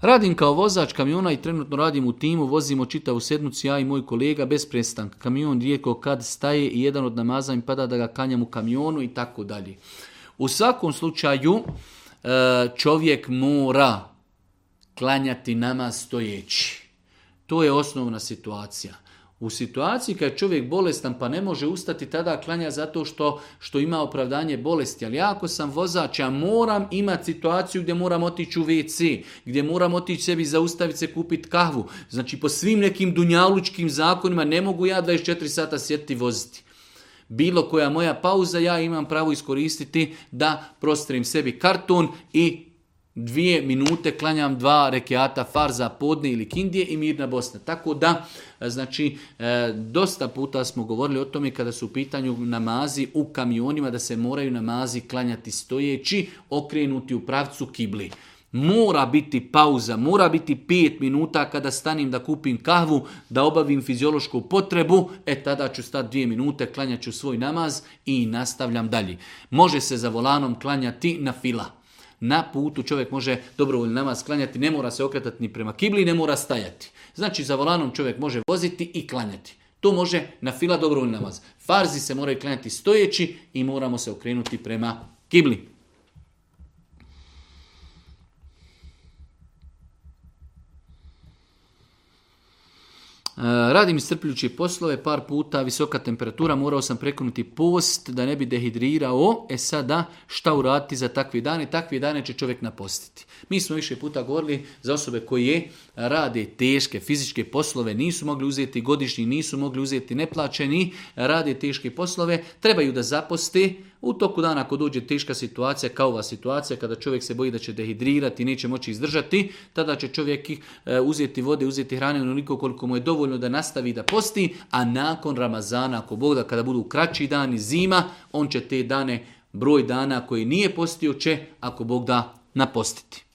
Radim kao vozač kamiona i trenutno radim u timu, vozimo čitavu sedmicu ja i moj kolega bez prestanka. Kamion rijeko kad staje i jedan od namaza pada da ga kanjam u kamionu i tako dalje. U svakom slučaju e, čovjek mora klanjati nama stojeći. To je osnovna situacija. U situaciji kad je čovjek bolestan pa ne može ustati, tada klanja zato što, što ima opravdanje bolesti. Ali ja ako sam vozač, ja moram imati situaciju gdje moram otići u WC, gdje moram otići sebi za ustavice kupiti kahvu. Znači po svim nekim dunjalučkim zakonima ne mogu ja 24 sata sjediti voziti. Bilo koja moja pauza, ja imam pravo iskoristiti da prostrim sebi karton i dvije minute klanjam dva rekiata farza podne ili kindije i mirna Bosna. Tako da, e, znači, e, dosta puta smo govorili o tome kada su u pitanju namazi u kamionima, da se moraju namazi klanjati stojeći, okrenuti u pravcu kibli. Mora biti pauza, mora biti pet minuta kada stanim da kupim kahvu, da obavim fiziološku potrebu, e tada ću stati dvije minute, klanjaću svoj namaz i nastavljam dalje. Može se za volanom klanjati na fila na putu čovjek može dobrovoljno namaz klanjati, ne mora se okretati ni prema kibli, ne mora stajati. Znači za volanom čovjek može voziti i klanjati. To može na fila dobrovoljni namaz. Farzi se moraju klanjati stojeći i moramo se okrenuti prema kibli. E, radim iscrpljujuće poslove, par puta visoka temperatura, morao sam prekinuti post da ne bi dehidrirao. E sada, šta uraditi za takvi dane? takvi dane će čovjek napostiti. Mi smo više puta govorili za osobe koje rade teške fizičke poslove, nisu mogli uzeti godišnji, nisu mogli uzeti neplaćeni, rade teške poslove, trebaju da zaposti, u toku dana ako dođe teška situacija, kao ova situacija kada čovjek se boji da će dehidrirati, neće moći izdržati, tada će čovjek e, uzeti vode, uzeti hrane onoliko koliko mu je dovoljno da nastavi da posti, a nakon Ramazana, ako Bog da kada budu kraći dani zima, on će te dane, broj dana koji nije postio će, ako Bog da, napostiti.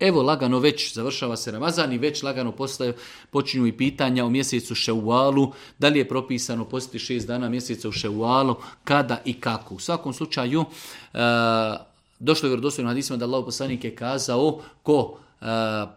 Evo lagano već završava se Ramazan i već lagano počinju i pitanja o mjesecu Ševalu, da li je propisano postiti šest dana mjeseca u Ševalu, kada i kako. U svakom slučaju, e, došlo je vjerodostojno hadisima da Allah poslanik je kazao ko e,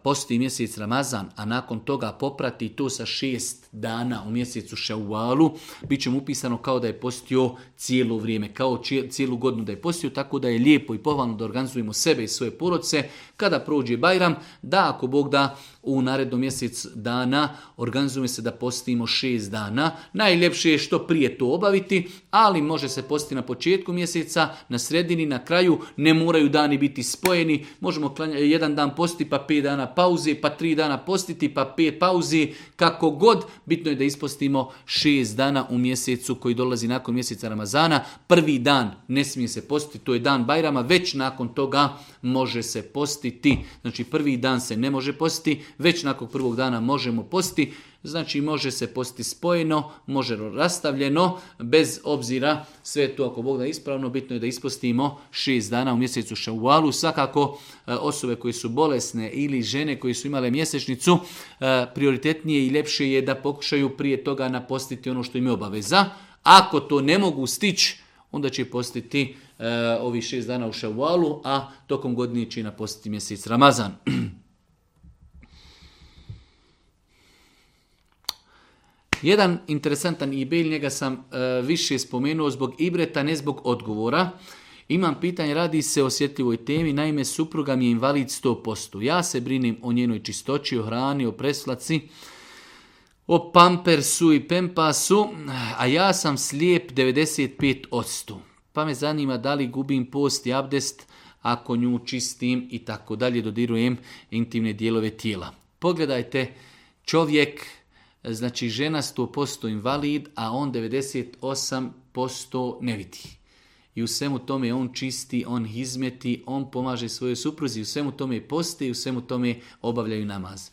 posti mjesec Ramazan, a nakon toga poprati to sa šest dana u mjesecu Šaualu, bit će mu upisano kao da je postio cijelo vrijeme, kao cijelu godinu da je postio, tako da je lijepo i pohvalno da organizujemo sebe i svoje poroce kada prođe Bajram, da ako Bog da u narednom mjesec dana organizujemo se da postimo šest dana. Najljepše je što prije to obaviti, ali može se postiti na početku mjeseca, na sredini, na kraju, ne moraju dani biti spojeni, možemo jedan dan postiti pa pet dana pauze, pa tri dana postiti pa pet pauzi, kako god, bitno je da ispostimo šest dana u mjesecu koji dolazi nakon mjeseca Ramazana. Prvi dan ne smije se postiti, to je dan Bajrama, već nakon toga može se postiti. Znači prvi dan se ne može postiti, već nakon prvog dana možemo postiti. Znači može se postiti spojeno, može rastavljeno, bez obzira sve to ako Bog da ispravno, bitno je da ispostimo šest dana u mjesecu šaualu. Svakako e, osobe koje su bolesne ili žene koje su imale mjesečnicu, e, prioritetnije i ljepše je da pokušaju prije toga napostiti ono što im je obaveza. Ako to ne mogu stići, onda će postiti ovi e, ovih šest dana u šavualu, a tokom godine će napostiti mjesec Ramazan. Jedan interesantan e njega sam e, više spomenuo zbog Ibreta, ne zbog odgovora. Imam pitanje, radi se o osjetljivoj temi, naime supruga mi je invalid 100%. Ja se brinim o njenoj čistoći, o hrani, o preslaci, o pampersu i pempasu, a ja sam slijep 95%. Pa me zanima da li gubim post i abdest ako nju čistim i tako dalje, dodirujem intimne dijelove tijela. Pogledajte, čovjek znači žena 100% invalid, a on 98% ne vidi. I u svemu tome on čisti, on hizmeti, on pomaže svojoj supruzi, u svemu tome poste i u svemu tome obavljaju namaz.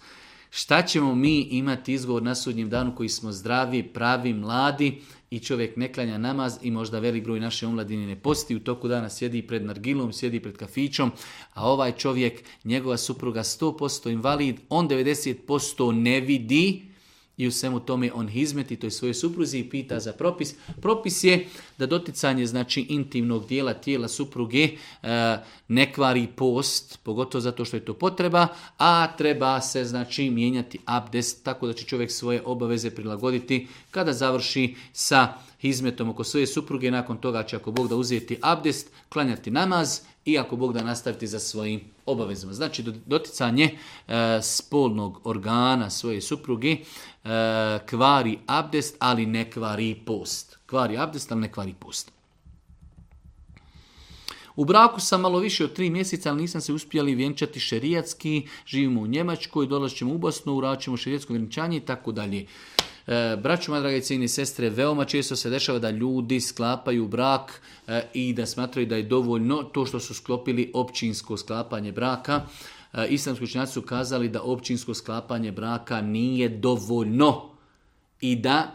Šta ćemo mi imati izgovor na sudnjem danu koji smo zdravi, pravi, mladi i čovjek ne klanja namaz i možda velik broj naše omladine ne posti, u toku dana sjedi pred nargilom, sjedi pred kafićom, a ovaj čovjek, njegova supruga 100% invalid, on 90% ne vidi, i u svemu tome on izmeti toj svojoj supruzi i pita za propis. Propis je da doticanje znači intimnog dijela tijela supruge e, ne kvari post, pogotovo zato što je to potreba, a treba se znači mijenjati abdest tako da će čovjek svoje obaveze prilagoditi kada završi sa hizmetom oko svoje supruge nakon toga će ako Bog da uzeti abdest, klanjati namaz i ako Bog da nastaviti za svojim obavezama. Znači, doticanje e, spolnog organa svoje supruge e, kvari abdest, ali ne kvari post. Kvari abdest, ali ne kvari post. U braku sam malo više od tri mjeseca, ali nisam se uspjeli vjenčati šerijatski, živimo u Njemačkoj, dolazit ćemo u Bosnu, uradit šerijatsko vjenčanje i tako dalje. E, braću drage cijeni sestre, veoma često se dešava da ljudi sklapaju brak e, i da smatraju da je dovoljno to što su sklopili općinsko sklapanje braka. E, islamski učinjaci su kazali da općinsko sklapanje braka nije dovoljno i da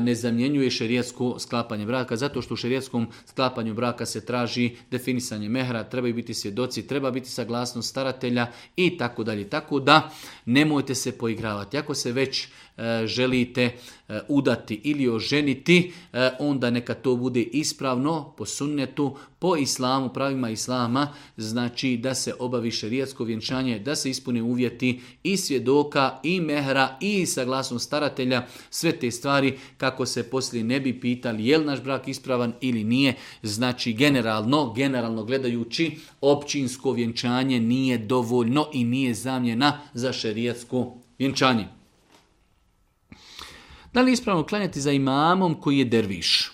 ne zamjenjuje šerijatsko sklapanje braka, zato što u šerijatskom sklapanju braka se traži definisanje mehra, trebaju biti svjedoci, treba biti saglasnost staratelja i tako dalje. Tako da nemojte se poigravati. Ako se već E, želite e, udati ili oženiti, e, onda neka to bude ispravno po sunnetu, po islamu, pravima islama, znači da se obavi šerijatsko vjenčanje, da se ispune uvjeti i svjedoka, i mehra, i saglasno staratelja, sve te stvari kako se poslije ne bi pitali je li naš brak ispravan ili nije, znači generalno, generalno gledajući, općinsko vjenčanje nije dovoljno i nije zamjena za šerijatsko vjenčanje. Da li je ispravno klanjati za imamom koji je derviš?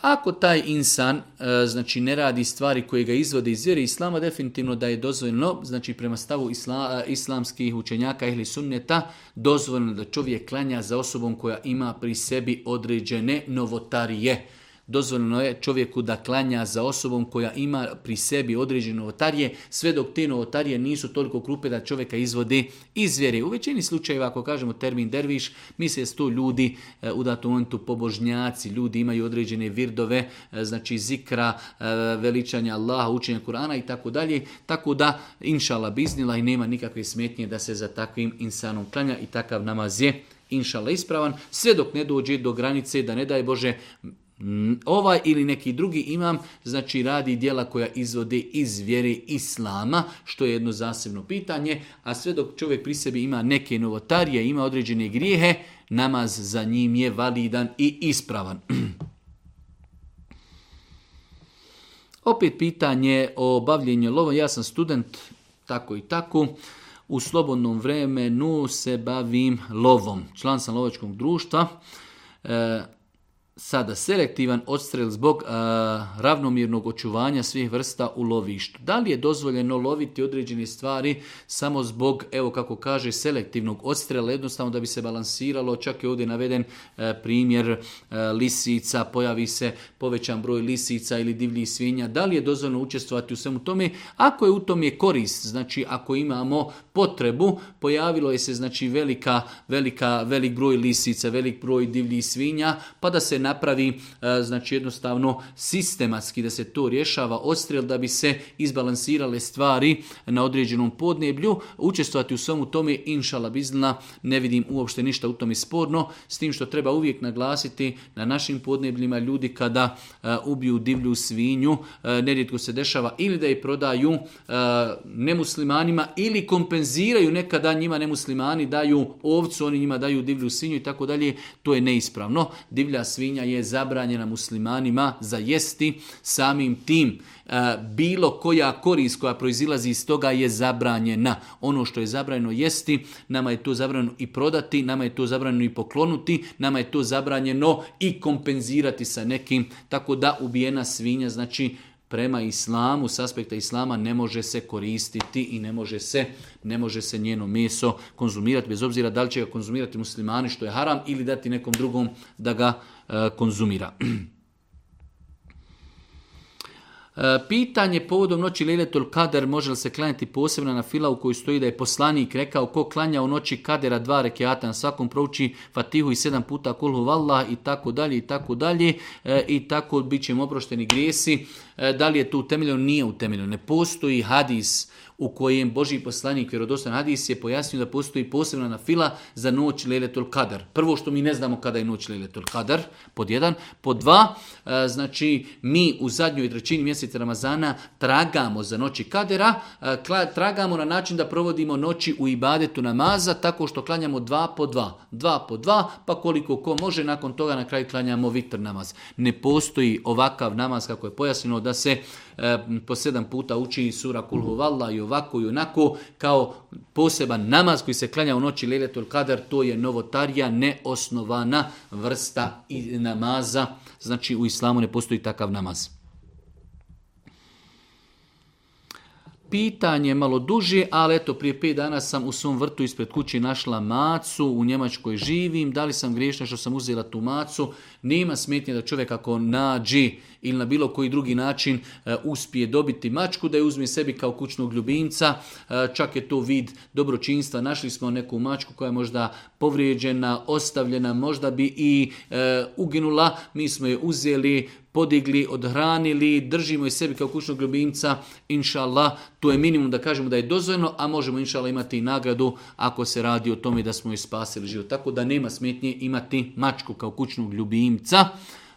Ako taj insan e, znači ne radi stvari koje ga izvode iz vjere islama, definitivno da je dozvoljeno, znači prema stavu e, islamskih učenjaka ili sunneta, dozvoljeno da čovjek klanja za osobom koja ima pri sebi određene novotarije. Dozvoljeno je čovjeku da klanja za osobom koja ima pri sebi određene otarje, sve dok te novotarije nisu toliko krupe da čovjeka izvode iz vjere. U većini slučajeva, ako kažemo termin derviš, misle se to ljudi eh, u datom pobožnjaci, ljudi imaju određene virdove, eh, znači zikra, eh, veličanja Allaha, učenja Kurana i tako dalje, tako da inšala biznila i nema nikakve smetnje da se za takvim insanom klanja i takav namaz je inšala ispravan, sve dok ne dođe do granice da ne daj Bože Mm, ovaj ili neki drugi imam, znači radi djela koja izvode iz vjere islama, što je jedno zasebno pitanje, a sve dok čovjek pri sebi ima neke novotarije, ima određene grijehe, namaz za njim je validan i ispravan. Opet pitanje o bavljenju lovom. Ja sam student, tako i tako. U slobodnom vremenu se bavim lovom. Član sam lovačkog društva. E, sada selektivan odstrel zbog ravnomjernog očuvanja svih vrsta u lovištu. Da li je dozvoljeno loviti određene stvari samo zbog, evo kako kaže, selektivnog odstrela, jednostavno da bi se balansiralo, čak je ovdje naveden e, primjer e, lisica, pojavi se povećan broj lisica ili divljih svinja. Da li je dozvoljeno učestvovati u svemu tome? Ako je u tom je korist, znači ako imamo potrebu, pojavilo je se znači velika, velika, velik broj lisica, velik broj divljih svinja, pa da se napravi e, znači jednostavno sistematski da se to rješava odstrel da bi se izbalansirale stvari na određenom podneblju. Učestvovati u svemu tome inšala bizna ne vidim uopšte ništa u tome sporno s tim što treba uvijek naglasiti na našim podnebljima ljudi kada e, ubiju divlju svinju e, nerijetko se dešava ili da je prodaju nemuslimanima ili kompenziraju nekada njima nemuslimani daju ovcu, oni njima daju divlju svinju i tako dalje. To je neispravno. Divlja svinja životinja je zabranjena muslimanima za jesti, samim tim e, bilo koja korist koja proizilazi iz toga je zabranjena. Ono što je zabranjeno jesti, nama je to zabranjeno i prodati, nama je to zabranjeno i poklonuti, nama je to zabranjeno i kompenzirati sa nekim, tako da ubijena svinja, znači prema islamu, s aspekta islama ne može se koristiti i ne može se, ne može se njeno meso konzumirati, bez obzira da li će ga konzumirati muslimani što je haram ili dati nekom drugom da ga eh, konzumira. E, pitanje povodom noći Lejletul Kader može li se klanjati posebno na fila u kojoj stoji da je poslanik rekao ko klanja u noći Kadera dva rekiata na svakom prouči Fatihu i sedam puta kulhu valla i tako dalje i tako dalje e, i tako bit ćemo oprošteni grijesi. E, da li je to utemeljeno? Nije utemeljeno. Ne postoji hadis u kojem Boži poslanik vjerodostan hadis je pojasnio da postoji posebna na fila za noć Leletul Kadar. Prvo što mi ne znamo kada je noć Leletul Kadar, pod jedan. Pod dva, e, znači mi u zadnjoj trećini mjeseca Ramazana tragamo za noći Kadera, e, tragamo na način da provodimo noći u ibadetu namaza tako što klanjamo dva po dva. Dva po dva, pa koliko ko može, nakon toga na kraju klanjamo vitr namaz. Ne postoji ovakav namaz kako je pojasnilo da se E, po sedam puta uči sura kulhuvalla i ovako i onako, kao poseban namaz koji se klanja u noći Leletul Kadar, to je novotarija, neosnovana vrsta namaza. Znači u islamu ne postoji takav namaz. pitanje malo duže, ali eto prije pet dana sam u svom vrtu ispred kući našla macu, u Njemačkoj živim, da li sam griješna što sam uzela tu macu, nema smetnje da čovjek ako nađi ili na bilo koji drugi način e, uspije dobiti mačku, da je uzme sebi kao kućnog ljubimca. E, čak je to vid dobročinstva. Našli smo neku mačku koja je možda povrijeđena, ostavljena, možda bi i e, uginula. Mi smo je uzeli, podigli, odhranili, držimo je sebi kao kućnog ljubimca, inšallah, to je minimum da kažemo da je dozvoljeno, a možemo inšallah imati i nagradu ako se radi o tome da smo je spasili život. Tako da nema smetnje imati mačku kao kućnog ljubimca ljubimca.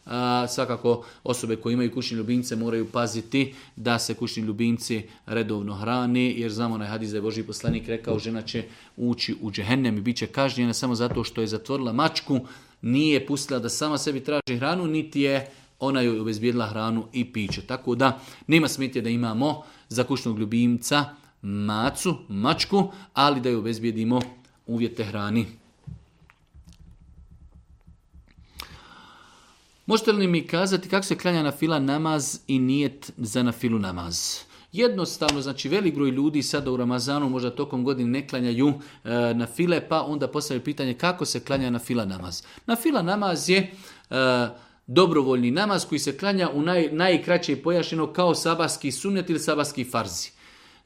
E, svakako osobe koje imaju kućne ljubimce moraju paziti da se kućni ljubimci redovno hrani, jer znamo na za Boži poslanik rekao žena će ući u džehennem i bit će kažnjena samo zato što je zatvorila mačku, nije pustila da sama sebi traži hranu, niti je ona joj obezbijedila hranu i piće. Tako da nema smetje da imamo za kućnog ljubimca macu, mačku, ali da joj obezbijedimo uvjete hrani. Možete li mi kazati kako se klanja na fila namaz i nijet za na filu namaz? Jednostavno, znači velik broj ljudi sada u Ramazanu možda tokom godine ne klanjaju e, na file, pa onda postavljaju pitanje kako se klanja na fila namaz. Na fila namaz je e, dobrovoljni namaz koji se klanja u naj, najkraće pojašnjeno kao sabarski sunet ili sabarski farzi.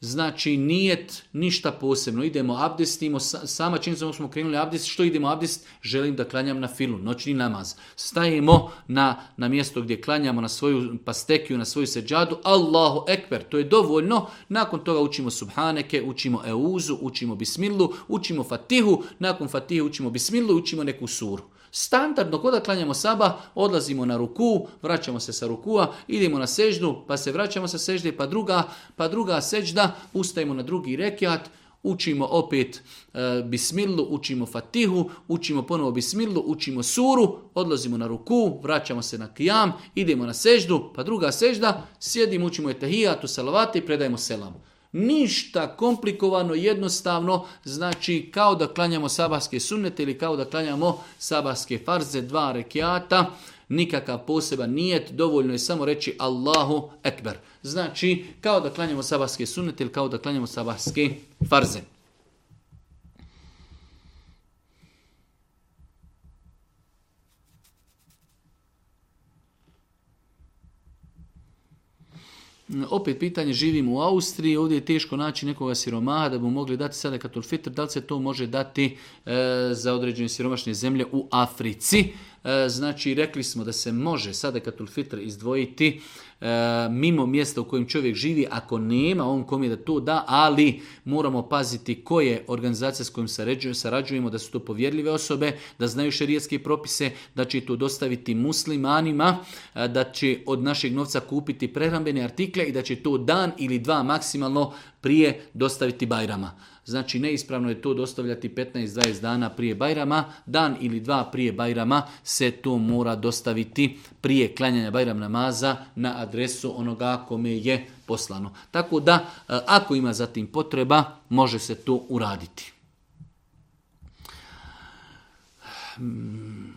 Znači, nijet ništa posebno. Idemo abdestimo, sama činjenica smo krenuli abdest, što idemo abdest? Želim da klanjam na filu, noćni namaz. Stajemo na, na mjesto gdje klanjamo, na svoju pastekiju, na svoju seđadu, Allahu ekber, to je dovoljno. Nakon toga učimo subhaneke, učimo euzu, učimo bismilu, učimo fatihu, nakon fatihu učimo bismilu, učimo neku suru. Standardno kada klanjamo saba, odlazimo na ruku, vraćamo se sa rukua, idemo na seždu, pa se vraćamo sa sežde, pa druga, pa druga sežda, ustajemo na drugi rekiat, učimo opet e, bismilu, učimo fatihu, učimo ponovo bismilu, učimo suru, odlazimo na ruku, vraćamo se na kijam, idemo na seždu, pa druga sežda, sjedimo, učimo etahijatu, salavati i predajemo selam. Ništa komplikovano, jednostavno, znači kao da klanjamo sabahske sunnete ili kao da klanjamo sabahske farze, dva rekiata, nikakav poseban nijet, dovoljno je samo reći Allahu Ekber. Znači, kao da klanjamo sabahske sunnete ili kao da klanjamo sabahske farze. opet pitanje, živim u Austriji, ovdje je teško naći nekoga siromaha da bi mogli dati sada katolfitr, da li se to može dati e, za određene siromašne zemlje u Africi? E, znači, rekli smo da se može sada fitr izdvojiti e, mimo mjesta u kojem čovjek živi, ako nema, on kom je da to da, ali moramo paziti koje organizacije s kojim sarađujemo, da su to povjerljive osobe, da znaju šerijetske propise, da će to dostaviti muslimanima, e, da će od našeg novca kupiti prehrambene artikle i da će to dan ili dva maksimalno prije dostaviti bajrama. Znači neispravno je to dostavljati 15-20 dana prije Bajrama, dan ili dva prije Bajrama se to mora dostaviti prije klanjanja Bajram namaza na adresu onoga kome je poslano. Tako da e, ako ima zatim potreba može se to uraditi. Hmm.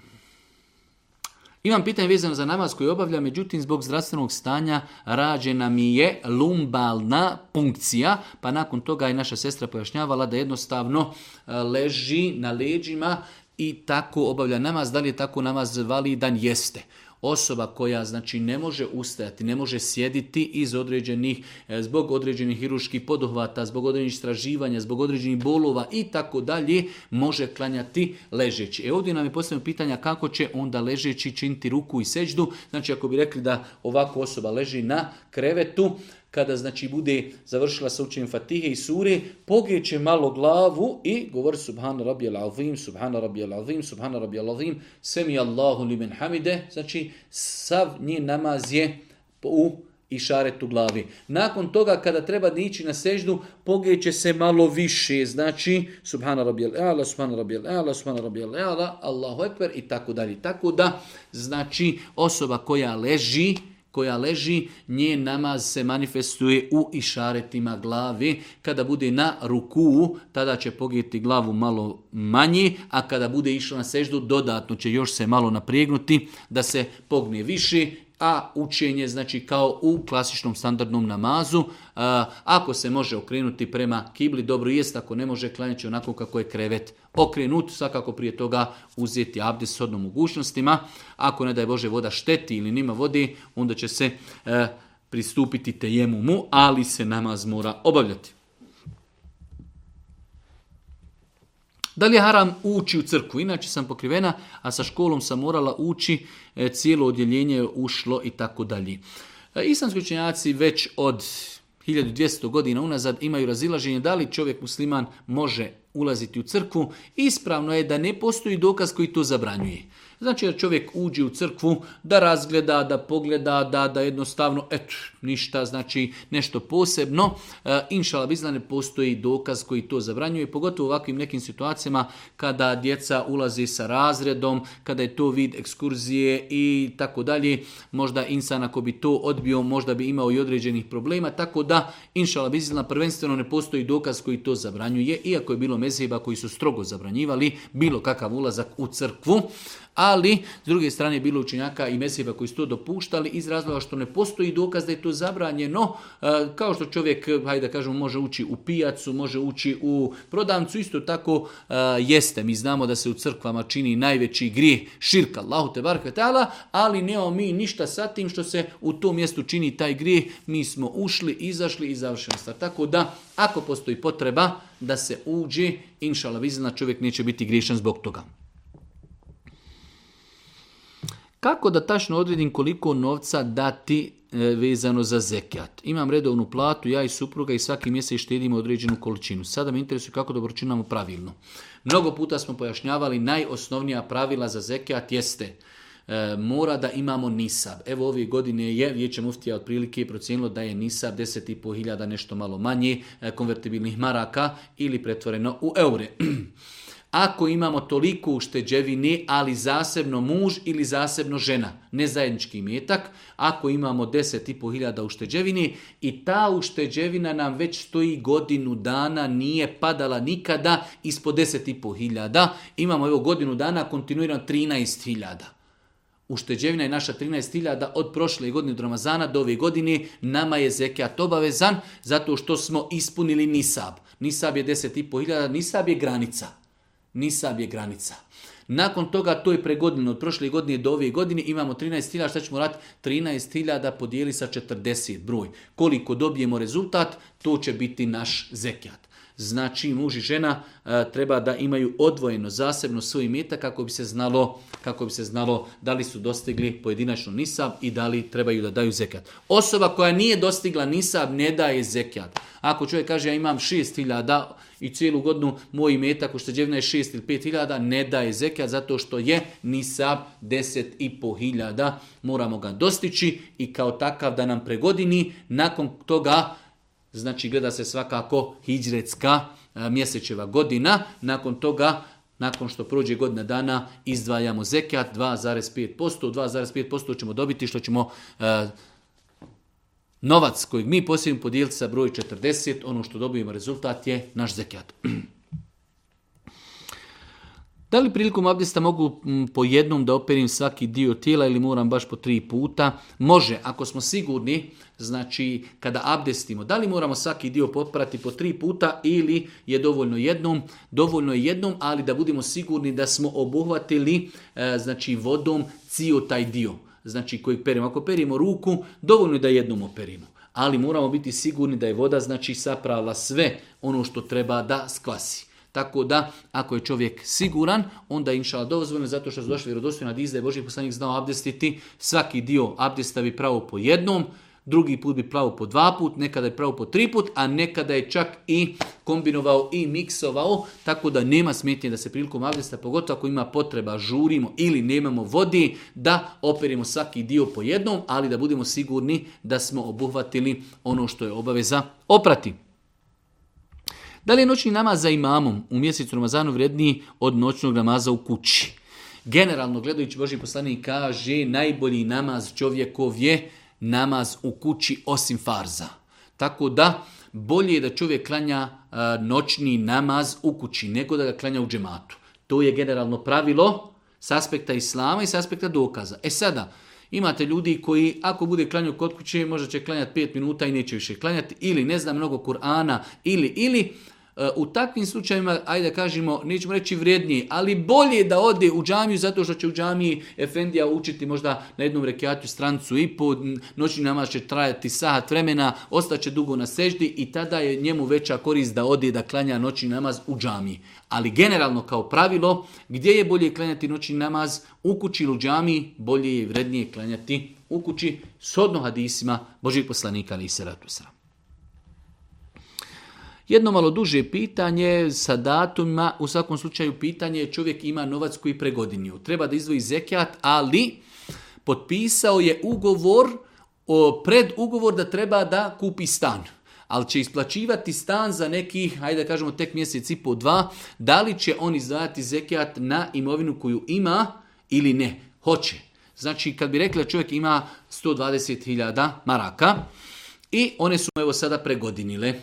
Imam pitanje vezano za namaz koji obavlja, međutim zbog zdravstvenog stanja rađena mi je lumbalna punkcija, pa nakon toga je naša sestra pojašnjavala da jednostavno e, leži na leđima i tako obavlja namaz. Da li je tako namaz validan? Jeste. Osoba koja znači ne može ustajati, ne može sjediti iz određenih, e, zbog određenih hiruških poduhvata, zbog određenih istraživanja, zbog određenih bolova i tako dalje, može klanjati ležeći. E ovdje nam je postavljeno pitanja kako će onda ležeći činiti ruku i seđdu. Znači ako bi rekli da ovako osoba leži na krevetu, kada znači bude završila sa učenjem Fatihe i sure, pogeće malo glavu i govori Subhana Rabijal Azim, Subhana Rabijal Azim, Subhana Rabijal Azim, Semi Allahu men hamide, znači sav njen namaz je u i glavi. Nakon toga kada treba ići na seždu, pogeće se malo više, znači subhana rabijal ala, subhana rabijal ala, subhana rabijal ala, Allahu ekber i tako dalje. Tako da, znači osoba koja leži, koja leži, njen namaz se manifestuje u išaretima glavi. Kada bude na ruku, tada će pogijeti glavu malo manji, a kada bude išla na seždu, dodatno će još se malo naprijegnuti da se pogne više a učenje znači kao u klasičnom standardnom namazu. ako se može okrenuti prema kibli, dobro jest, ako ne može će onako kako je krevet okrenut, svakako prije toga uzeti abdes s odnom mogućnostima. Ako ne daj Bože voda šteti ili nima vodi, onda će se e, pristupiti pristupiti mu, ali se namaz mora obavljati. Da li haram ući u crku? Inače sam pokrivena, a sa školom sam morala ući, e, cijelo odjeljenje je ušlo i tako dalje. E, islamski učenjaci već od 1200 godina unazad imaju razilaženje da li čovjek musliman može ulaziti u crku. Ispravno je da ne postoji dokaz koji to zabranjuje. Znači da čovjek uđe u crkvu, da razgleda, da pogleda, da, da jednostavno, et, ništa, znači nešto posebno. E, inšala ne postoji dokaz koji to zabranjuje, pogotovo u ovakvim nekim situacijama kada djeca ulazi sa razredom, kada je to vid ekskurzije i tako dalje. Možda insan ako bi to odbio, možda bi imao i određenih problema, tako da inšala bizna prvenstveno ne postoji dokaz koji to zabranjuje, iako je bilo meziba koji su strogo zabranjivali bilo kakav ulazak u crkvu. Ali, s druge strane, bilo učenjaka i mesiva koji su to dopuštali iz razloga što ne postoji dokaz da je to zabranjeno, e, kao što čovjek, hajde da kažemo, može ući u pijacu, može ući u prodancu isto tako e, jeste. Mi znamo da se u crkvama čini najveći grijeh širka, laute, te tala, ali nemamo mi ništa sa tim što se u tom mjestu čini taj grijeh, mi smo ušli, izašli i završili stvar. Tako da, ako postoji potreba da se uđe, inšala čovjek neće biti griješan zbog toga. Kako da tačno odredim koliko novca dati e, vezano za zekijat? Imam redovnu platu, ja i supruga i svaki mjesec štedimo određenu količinu. Sada me interesuje kako da obračunamo pravilno. Mnogo puta smo pojašnjavali najosnovnija pravila za zekijat jeste e, mora da imamo nisab. Evo ove godine je Vijeće muftija otprilike procijenilo da je nisab 10.500 nešto malo manje e, konvertibilnih maraka ili pretvoreno u eure. Ako imamo toliko ušteđevine, ali zasebno muž ili zasebno žena, ne zajednički metak, ako imamo 10.500 ušteđevine i ta ušteđevina nam već stoji godinu dana, nije padala nikada ispod 10.500, imamo evo godinu dana kontinuirano 13.000. Ušteđevina je naša 13.000 od prošle godine od Ramazana do ove godine. Nama je zekat obavezan zato što smo ispunili nisab. Nisab je 10.500, nisab je granica. Nisab je granica. Nakon toga, to je pre od prošle godine do ove godine, imamo 13.000, šta ćemo raditi? 13.000 podijeli sa 40 broj. Koliko dobijemo rezultat, to će biti naš zekijat. Znači muž i žena e, treba da imaju odvojeno zasebno svoj imetak kako bi se znalo kako bi se znalo da li su dostigli pojedinačno nisab i da li trebaju da daju zekat. Osoba koja nije dostigla nisab ne daje zekat. Ako čovjek kaže ja imam 6000 i cijelu godinu moj imetak ušteđevna je 6 ili 5000, ne daje zekat zato što je nisab hiljada. Moramo ga dostići i kao takav da nam pregodini. Nakon toga znači gleda se svakako hijđretska e, mjesečeva godina, nakon toga nakon što prođe godina dana izdvajamo zekijat 2,5%. 2,5% ćemo dobiti što ćemo e, novac kojeg mi posjedimo podijeliti sa broj 40. Ono što dobijemo rezultat je naš zekat Da li prilikom abdesta mogu po jednom da operim svaki dio tijela ili moram baš po tri puta? Može, ako smo sigurni, znači kada abdestimo, da li moramo svaki dio poprati po tri puta ili je dovoljno jednom? Dovoljno je jednom, ali da budemo sigurni da smo obuhvatili e, znači vodom cio taj dio. Znači koji perimo. Ako perimo ruku, dovoljno je da jednom operimo. Ali moramo biti sigurni da je voda znači saprala sve ono što treba da skvasi. Tako da, ako je čovjek siguran, onda inša dozvoljeno, zato što su došli vjerodostojni na je Boži poslanik znao abdestiti, svaki dio abdesta bi pravo po jednom, drugi put bi pravo po dva put, nekada je pravo po tri put, a nekada je čak i kombinovao i miksovao, tako da nema smetnje da se prilikom abdesta, pogotovo ako ima potreba, žurimo ili nemamo vodi, da operimo svaki dio po jednom, ali da budemo sigurni da smo obuhvatili ono što je obaveza oprati. Da li je noćni namaz za imamom u mjesecu Ramazanu vredniji od noćnog namaza u kući? Generalno gledajući Boži poslanik kaže najbolji namaz čovjekov je namaz u kući osim farza. Tako da bolje je da čovjek klanja e, noćni namaz u kući nego da ga klanja u džematu. To je generalno pravilo s aspekta islama i s aspekta dokaza. E sada, Imate ljudi koji ako bude klanjao kod kuće možda će klanjati 5 minuta i neće više klanjati ili ne znam mnogo Kur'ana ili ili E, u takvim slučajevima, ajde da kažemo, nećemo reći vrijedniji, ali bolje da ode u džamiju zato što će u džamiji Efendija učiti možda na jednom rekiatu strancu i po noćni namaz će trajati sat vremena, ostaće dugo na seždi i tada je njemu veća korist da ode da klanja noćni namaz u džamiji. Ali generalno kao pravilo, gdje je bolje klanjati noćni namaz u kući ili u džamiji, bolje je i vrednije klanjati u kući shodno hadisima Božih poslanika ali i jedno malo duže pitanje sa datumima, u svakom slučaju pitanje je čovjek ima novac koji pregodinju. Treba da izvoji zekijat, ali potpisao je ugovor, pred ugovor da treba da kupi stan ali će isplaćivati stan za nekih, hajde da kažemo tek mjesec i po dva, da li će on izdvajati zekijat na imovinu koju ima ili ne? Hoće. Znači, kad bi rekli da čovjek ima 120.000 maraka i one su mu evo sada pregodinile.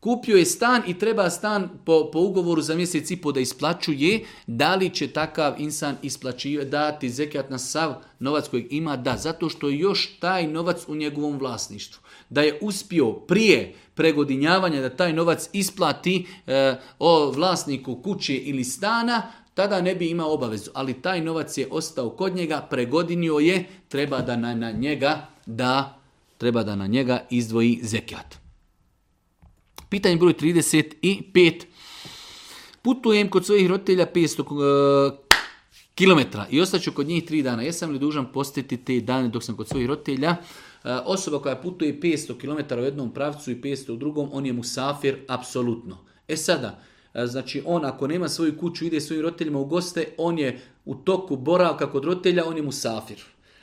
Kupio je stan i treba stan po, ugovoru za mjesec i po da isplaćuje. Da li će takav insan isplaćuje, dati zekijat na sav novac kojeg ima? Da, zato što je još taj novac u njegovom vlasništvu. Da je uspio prije pregodinjavanja da taj novac isplati e, o vlasniku kuće ili stana, tada ne bi imao obavezu. Ali taj novac je ostao kod njega, pregodinio je, treba da na, njega da treba da na njega izdvoji zekat. Pitanje broj 35. Putujem kod svojih roditelja 500 eh, km i ostaću kod njih 3 dana. Jesam li dužan postiti te dane dok sam kod svojih roditelja? Eh, osoba koja putuje 500 km u jednom pravcu i 500 u drugom, on je musafir apsolutno. E sada, eh, Znači, on ako nema svoju kuću, ide svojim roditeljima u goste, on je u toku boravka kod roditelja, on je musafir.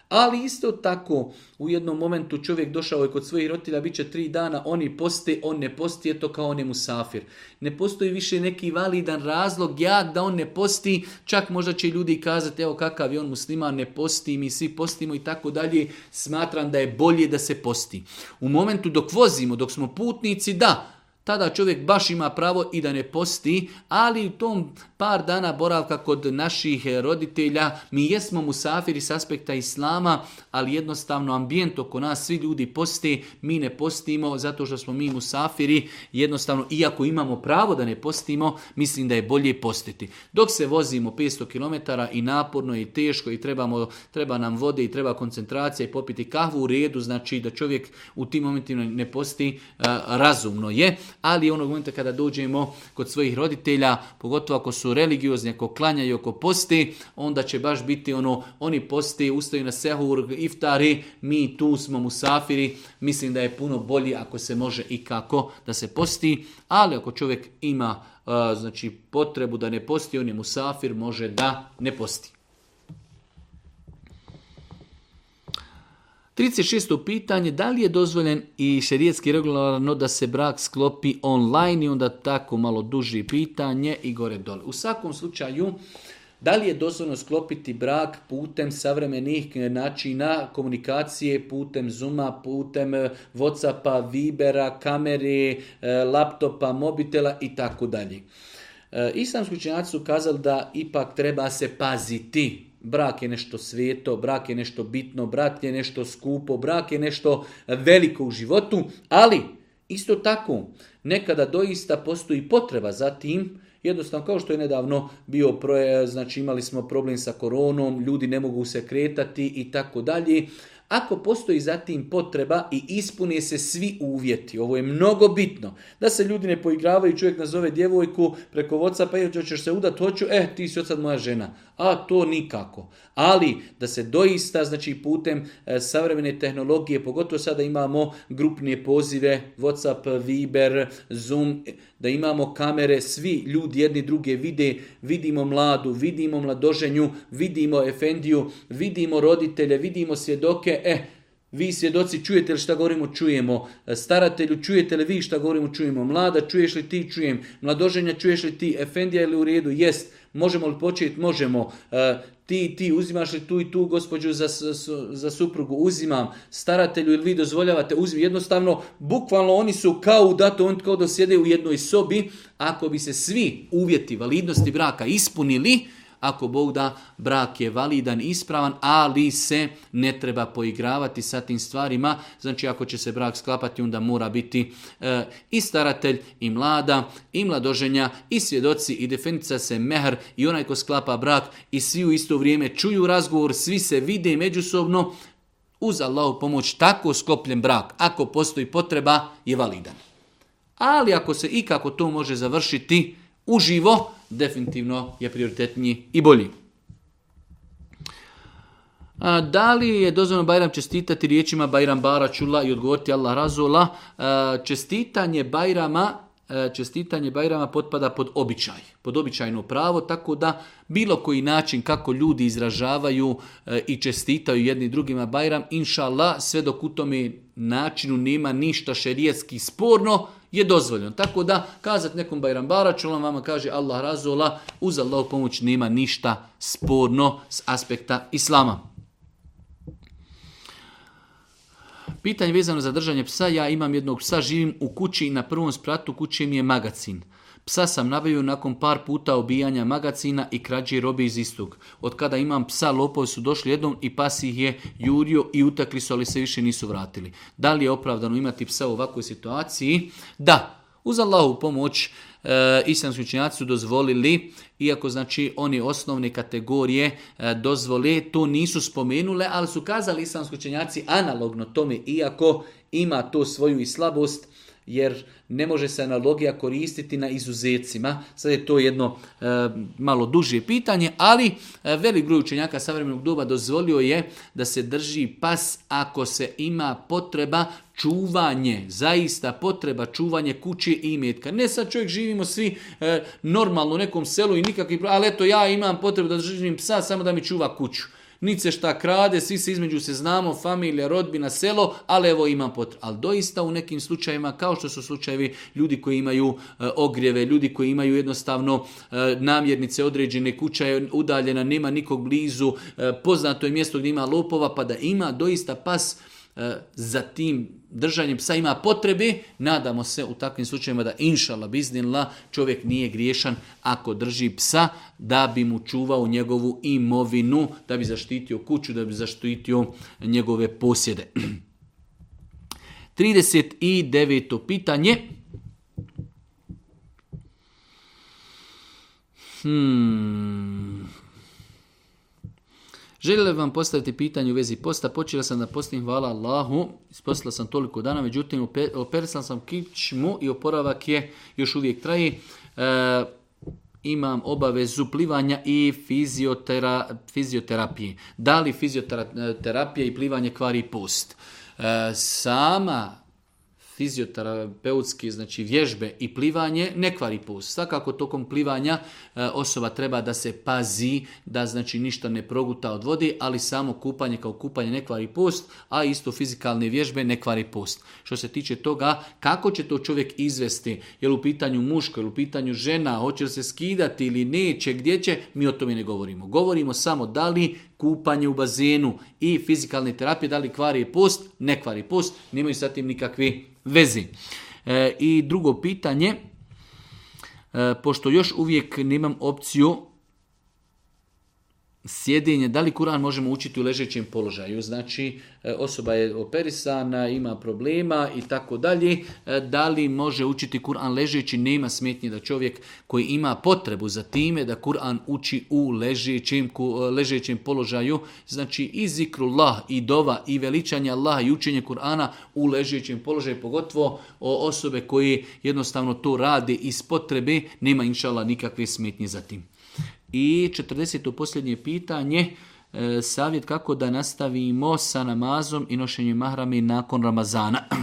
Ali isto tako, u jednom momentu čovjek došao je kod svojih rotila, bit će tri dana, oni poste, on ne posti, to kao on je musafir. Ne postoji više neki validan razlog, ja da on ne posti, čak možda će ljudi kazati, evo kakav je on musliman, ne posti, mi svi postimo i tako dalje. Smatram da je bolje da se posti. U momentu dok vozimo, dok smo putnici, da, tada čovjek baš ima pravo i da ne posti, ali u tom par dana boravka kod naših roditelja, mi jesmo musafiri s aspekta islama, ali jednostavno ambijent oko nas, svi ljudi posti, mi ne postimo zato što smo mi musafiri, jednostavno iako imamo pravo da ne postimo, mislim da je bolje postiti. Dok se vozimo 500 km i naporno i teško i trebamo, treba nam vode i treba koncentracija i popiti kahvu u redu, znači da čovjek u tim momentima ne posti, razumno je, ali onog momenta kada dođemo kod svojih roditelja, pogotovo ako su religiozni, ako klanjaju, ako posti, onda će baš biti ono, oni posti, ustaju na sehur, iftari, mi tu smo musafiri, mislim da je puno bolji ako se može i kako da se posti, ali ako čovjek ima znači potrebu da ne posti, on je musafir, može da ne posti. 36. pitanje, da li je dozvoljen i šerijetski regularno da se brak sklopi online i onda tako malo duži pitanje i gore dole. U svakom slučaju, da li je dozvoljeno sklopiti brak putem savremenih načina komunikacije, putem Zuma, putem eh, Whatsappa, Vibera, kamere, eh, laptopa, mobitela i tako dalje. Eh, islamski su kazali da ipak treba se paziti Brak je nešto sveto, brak je nešto bitno, brak je nešto skupo, brak je nešto veliko u životu, ali isto tako nekada doista postoji potreba za tim, jednostavno kao što je nedavno bio znači imali smo problem sa koronom, ljudi ne mogu se kretati i tako dalje. Ako postoji zatim potreba i ispune se svi uvjeti, ovo je mnogo bitno, da se ljudi ne poigravaju, čovjek nazove djevojku preko voca, pa e, hoćeš se udat, hoću, eh, ti si od moja žena. A to nikako. Ali da se doista, znači putem e, savremene tehnologije, pogotovo sada imamo grupne pozive, Whatsapp, Viber, Zoom, da imamo kamere, svi ljudi jedni druge vide, vidimo mladu, vidimo mladoženju, vidimo efendiju, vidimo roditelje, vidimo svjedoke, e, vi svjedoci čujete li šta govorimo, čujemo. Staratelju čujete li vi šta govorimo, čujemo. Mlada, čuješ li ti, čujem. Mladoženja, čuješ li ti, efendija ili u redu, jest. Možemo li početi? Možemo. Eh, ti, ti uzimaš li tu i tu gospođu za, za suprugu, uzimam staratelju ili vi dozvoljavate, uzim. Jednostavno, bukvalno oni su kao u datu, oni kao da sjede u jednoj sobi. Ako bi se svi uvjeti validnosti braka ispunili, ako Bog da, brak je validan, ispravan, ali se ne treba poigravati sa tim stvarima. Znači, ako će se brak sklapati, onda mora biti e, i staratelj, i mlada, i mladoženja, i svjedoci, i defendica se mehr, i onaj ko sklapa brak, i svi u isto vrijeme čuju razgovor, svi se vide međusobno, uz Allahu pomoć tako skopljen brak, ako postoji potreba, je validan. Ali ako se ikako to može završiti uživo, definitivno je prioritetniji i bolji. da li je dozvoljeno Bajram čestitati riječima Bajram Bara Čula i odgovoriti Allah Razula? čestitanje Bajrama čestitanje Bajrama potpada pod običaj, pod običajno pravo, tako da bilo koji način kako ljudi izražavaju i čestitaju jedni drugima Bajram, inša sve dok u tome načinu nema ništa šerijetski sporno, je dozvoljeno. Tako da kazat nekom Baraču, on vama kaže Allah razvola uz Allah pomoć nema ništa sporno s aspekta Islama. Pitanje vezano za držanje psa, ja imam jednog psa, živim u kući i na prvom spratu kuće mi je magacin. Psa sam nabavio nakon par puta obijanja magacina i krađi robe iz istog. Od kada imam psa, lopovi su došli jednom i pas ih je jurio i utakli su, ali se više nisu vratili. Da li je opravdano imati psa u ovakvoj situaciji? Da, uz Allahu pomoć e, islamski učinjaci su dozvolili, iako znači oni osnovne kategorije e, dozvole, to nisu spomenule, ali su kazali islamski učinjaci analogno tome, iako ima to svoju i slabost, jer ne može se analogija koristiti na izuzecima. Sad je to jedno e, malo duže pitanje, ali e, velik broj učenjaka savremenog doba dozvolio je da se drži pas ako se ima potreba čuvanje, zaista potreba čuvanje kuće i imetka. Ne sad čovjek živimo svi e, normalno u nekom selu i nikakvi, ali eto ja imam potrebu da držim psa samo da mi čuva kuću niti šta krade, svi se između se znamo, familija, rodbina, selo, ali evo imam potrebu. Ali doista u nekim slučajevima, kao što su slučajevi ljudi koji imaju e, ljudi koji imaju jednostavno e, namjernice određene, kuća je udaljena, nema nikog blizu, e, poznato je mjesto gdje ima lopova, pa da ima doista pas E, za tim držanjem psa ima potrebe, nadamo se u takvim slučajima da inšala biznila čovjek nije griješan ako drži psa da bi mu čuvao njegovu imovinu, da bi zaštitio kuću, da bi zaštitio njegove posjede. 39. pitanje. Hmm. Željela vam postaviti pitanje u vezi posta, počela sam da postim hvala Allahu, ispostila sam toliko dana, međutim operisan sam kičmu i oporavak je još uvijek traji. E, imam obavezu plivanja i fiziotera, fizioterapije. Da li fizioterapija i plivanje kvari post? E, sama fizioterapeutski znači vježbe i plivanje ne kvari pust. Svakako tokom plivanja e, osoba treba da se pazi da znači ništa ne proguta od vode, ali samo kupanje kao kupanje ne kvari pust, a isto fizikalne vježbe ne kvari pust. Što se tiče toga kako će to čovjek izvesti, jel u pitanju muško, jel u pitanju žena, hoće li se skidati ili neće, gdje će, mi o tome ne govorimo. Govorimo samo da li kupanje u bazenu i fizikalne terapije, da li kvari post, ne kvari post, nemaju sa tim nikakvi vezi. E, I drugo pitanje, e, pošto još uvijek nemam opciju sjedinje, da li Kur'an možemo učiti u ležećem položaju, znači e, osoba je operisana, ima problema i tako dalje, e, da li može učiti Kur'an ležeći, nema smetnje da čovjek koji ima potrebu za time da Kur'an uči u ležećem, e, ležećem položaju, znači i lah i dova, i veličanja Allaha, i učenje Kur'ana u ležećem položaju, pogotovo osobe koje jednostavno to rade iz potrebe, nema inšala nikakve smetnje za tim. I 40. posljednje pitanje, e, savjet kako da nastavimo sa namazom i nošenjem mahrami nakon Ramazana.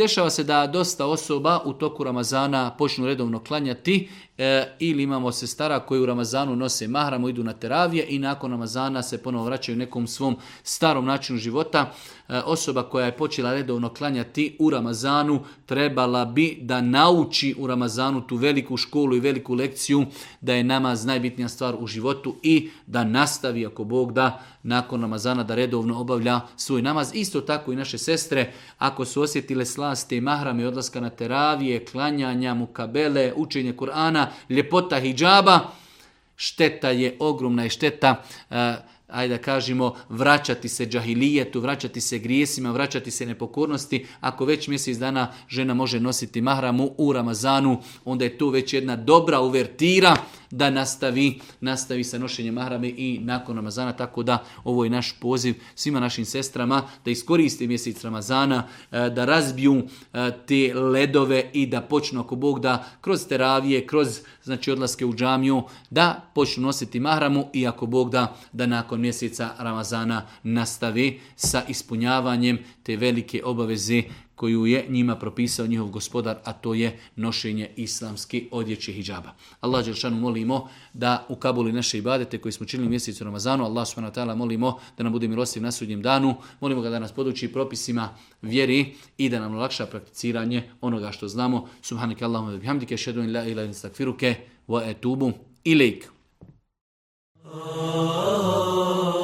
Dešava se da dosta osoba u toku Ramazana počnu redovno klanjati E, ili imamo sestara koji u Ramazanu nose mahramu, idu na teravije i nakon Ramazana se ponovo vraćaju nekom svom starom načinu života. E, osoba koja je počela redovno klanjati u Ramazanu trebala bi da nauči u Ramazanu tu veliku školu i veliku lekciju da je namaz najbitnija stvar u životu i da nastavi ako Bog da nakon Ramazana da redovno obavlja svoj namaz. Isto tako i naše sestre ako su osjetile slasti mahrame odlaska na teravije, klanjanja, mukabele, učenje Kur'ana, ljepota hijjaba, šteta je ogromna i šteta aj eh, ajde da kažemo, vraćati se džahilijetu, vraćati se grijesima, vraćati se nepokornosti. Ako već mjesec dana žena može nositi mahramu u Ramazanu, onda je to već jedna dobra uvertira da nastavi, nastavi sa nošenjem mahrame i nakon Ramazana, tako da ovo je naš poziv svima našim sestrama da iskoriste mjesec Ramazana, e, da razbiju e, te ledove i da počnu ako Bog da kroz teravije, kroz znači odlaske u džamiju, da počnu nositi mahramu i ako Bog da, da nakon mjeseca Ramazana nastavi sa ispunjavanjem te velike obaveze koju je njima propisao njihov gospodar, a to je nošenje islamske odjeće hijjaba. Allah Đelšanu molimo da u Kabuli naše ibadete koji smo činili mjesecu Ramazanu, Allah subhanahu molimo da nam bude milostiv na sudnjem danu, molimo ga da nas poduči propisima vjeri i da nam lakša prakticiranje onoga što znamo. Subhanaka Allahumma bihamdike, šedu in la ila in stakfiruke, wa etubu ilik. Oh, oh, oh.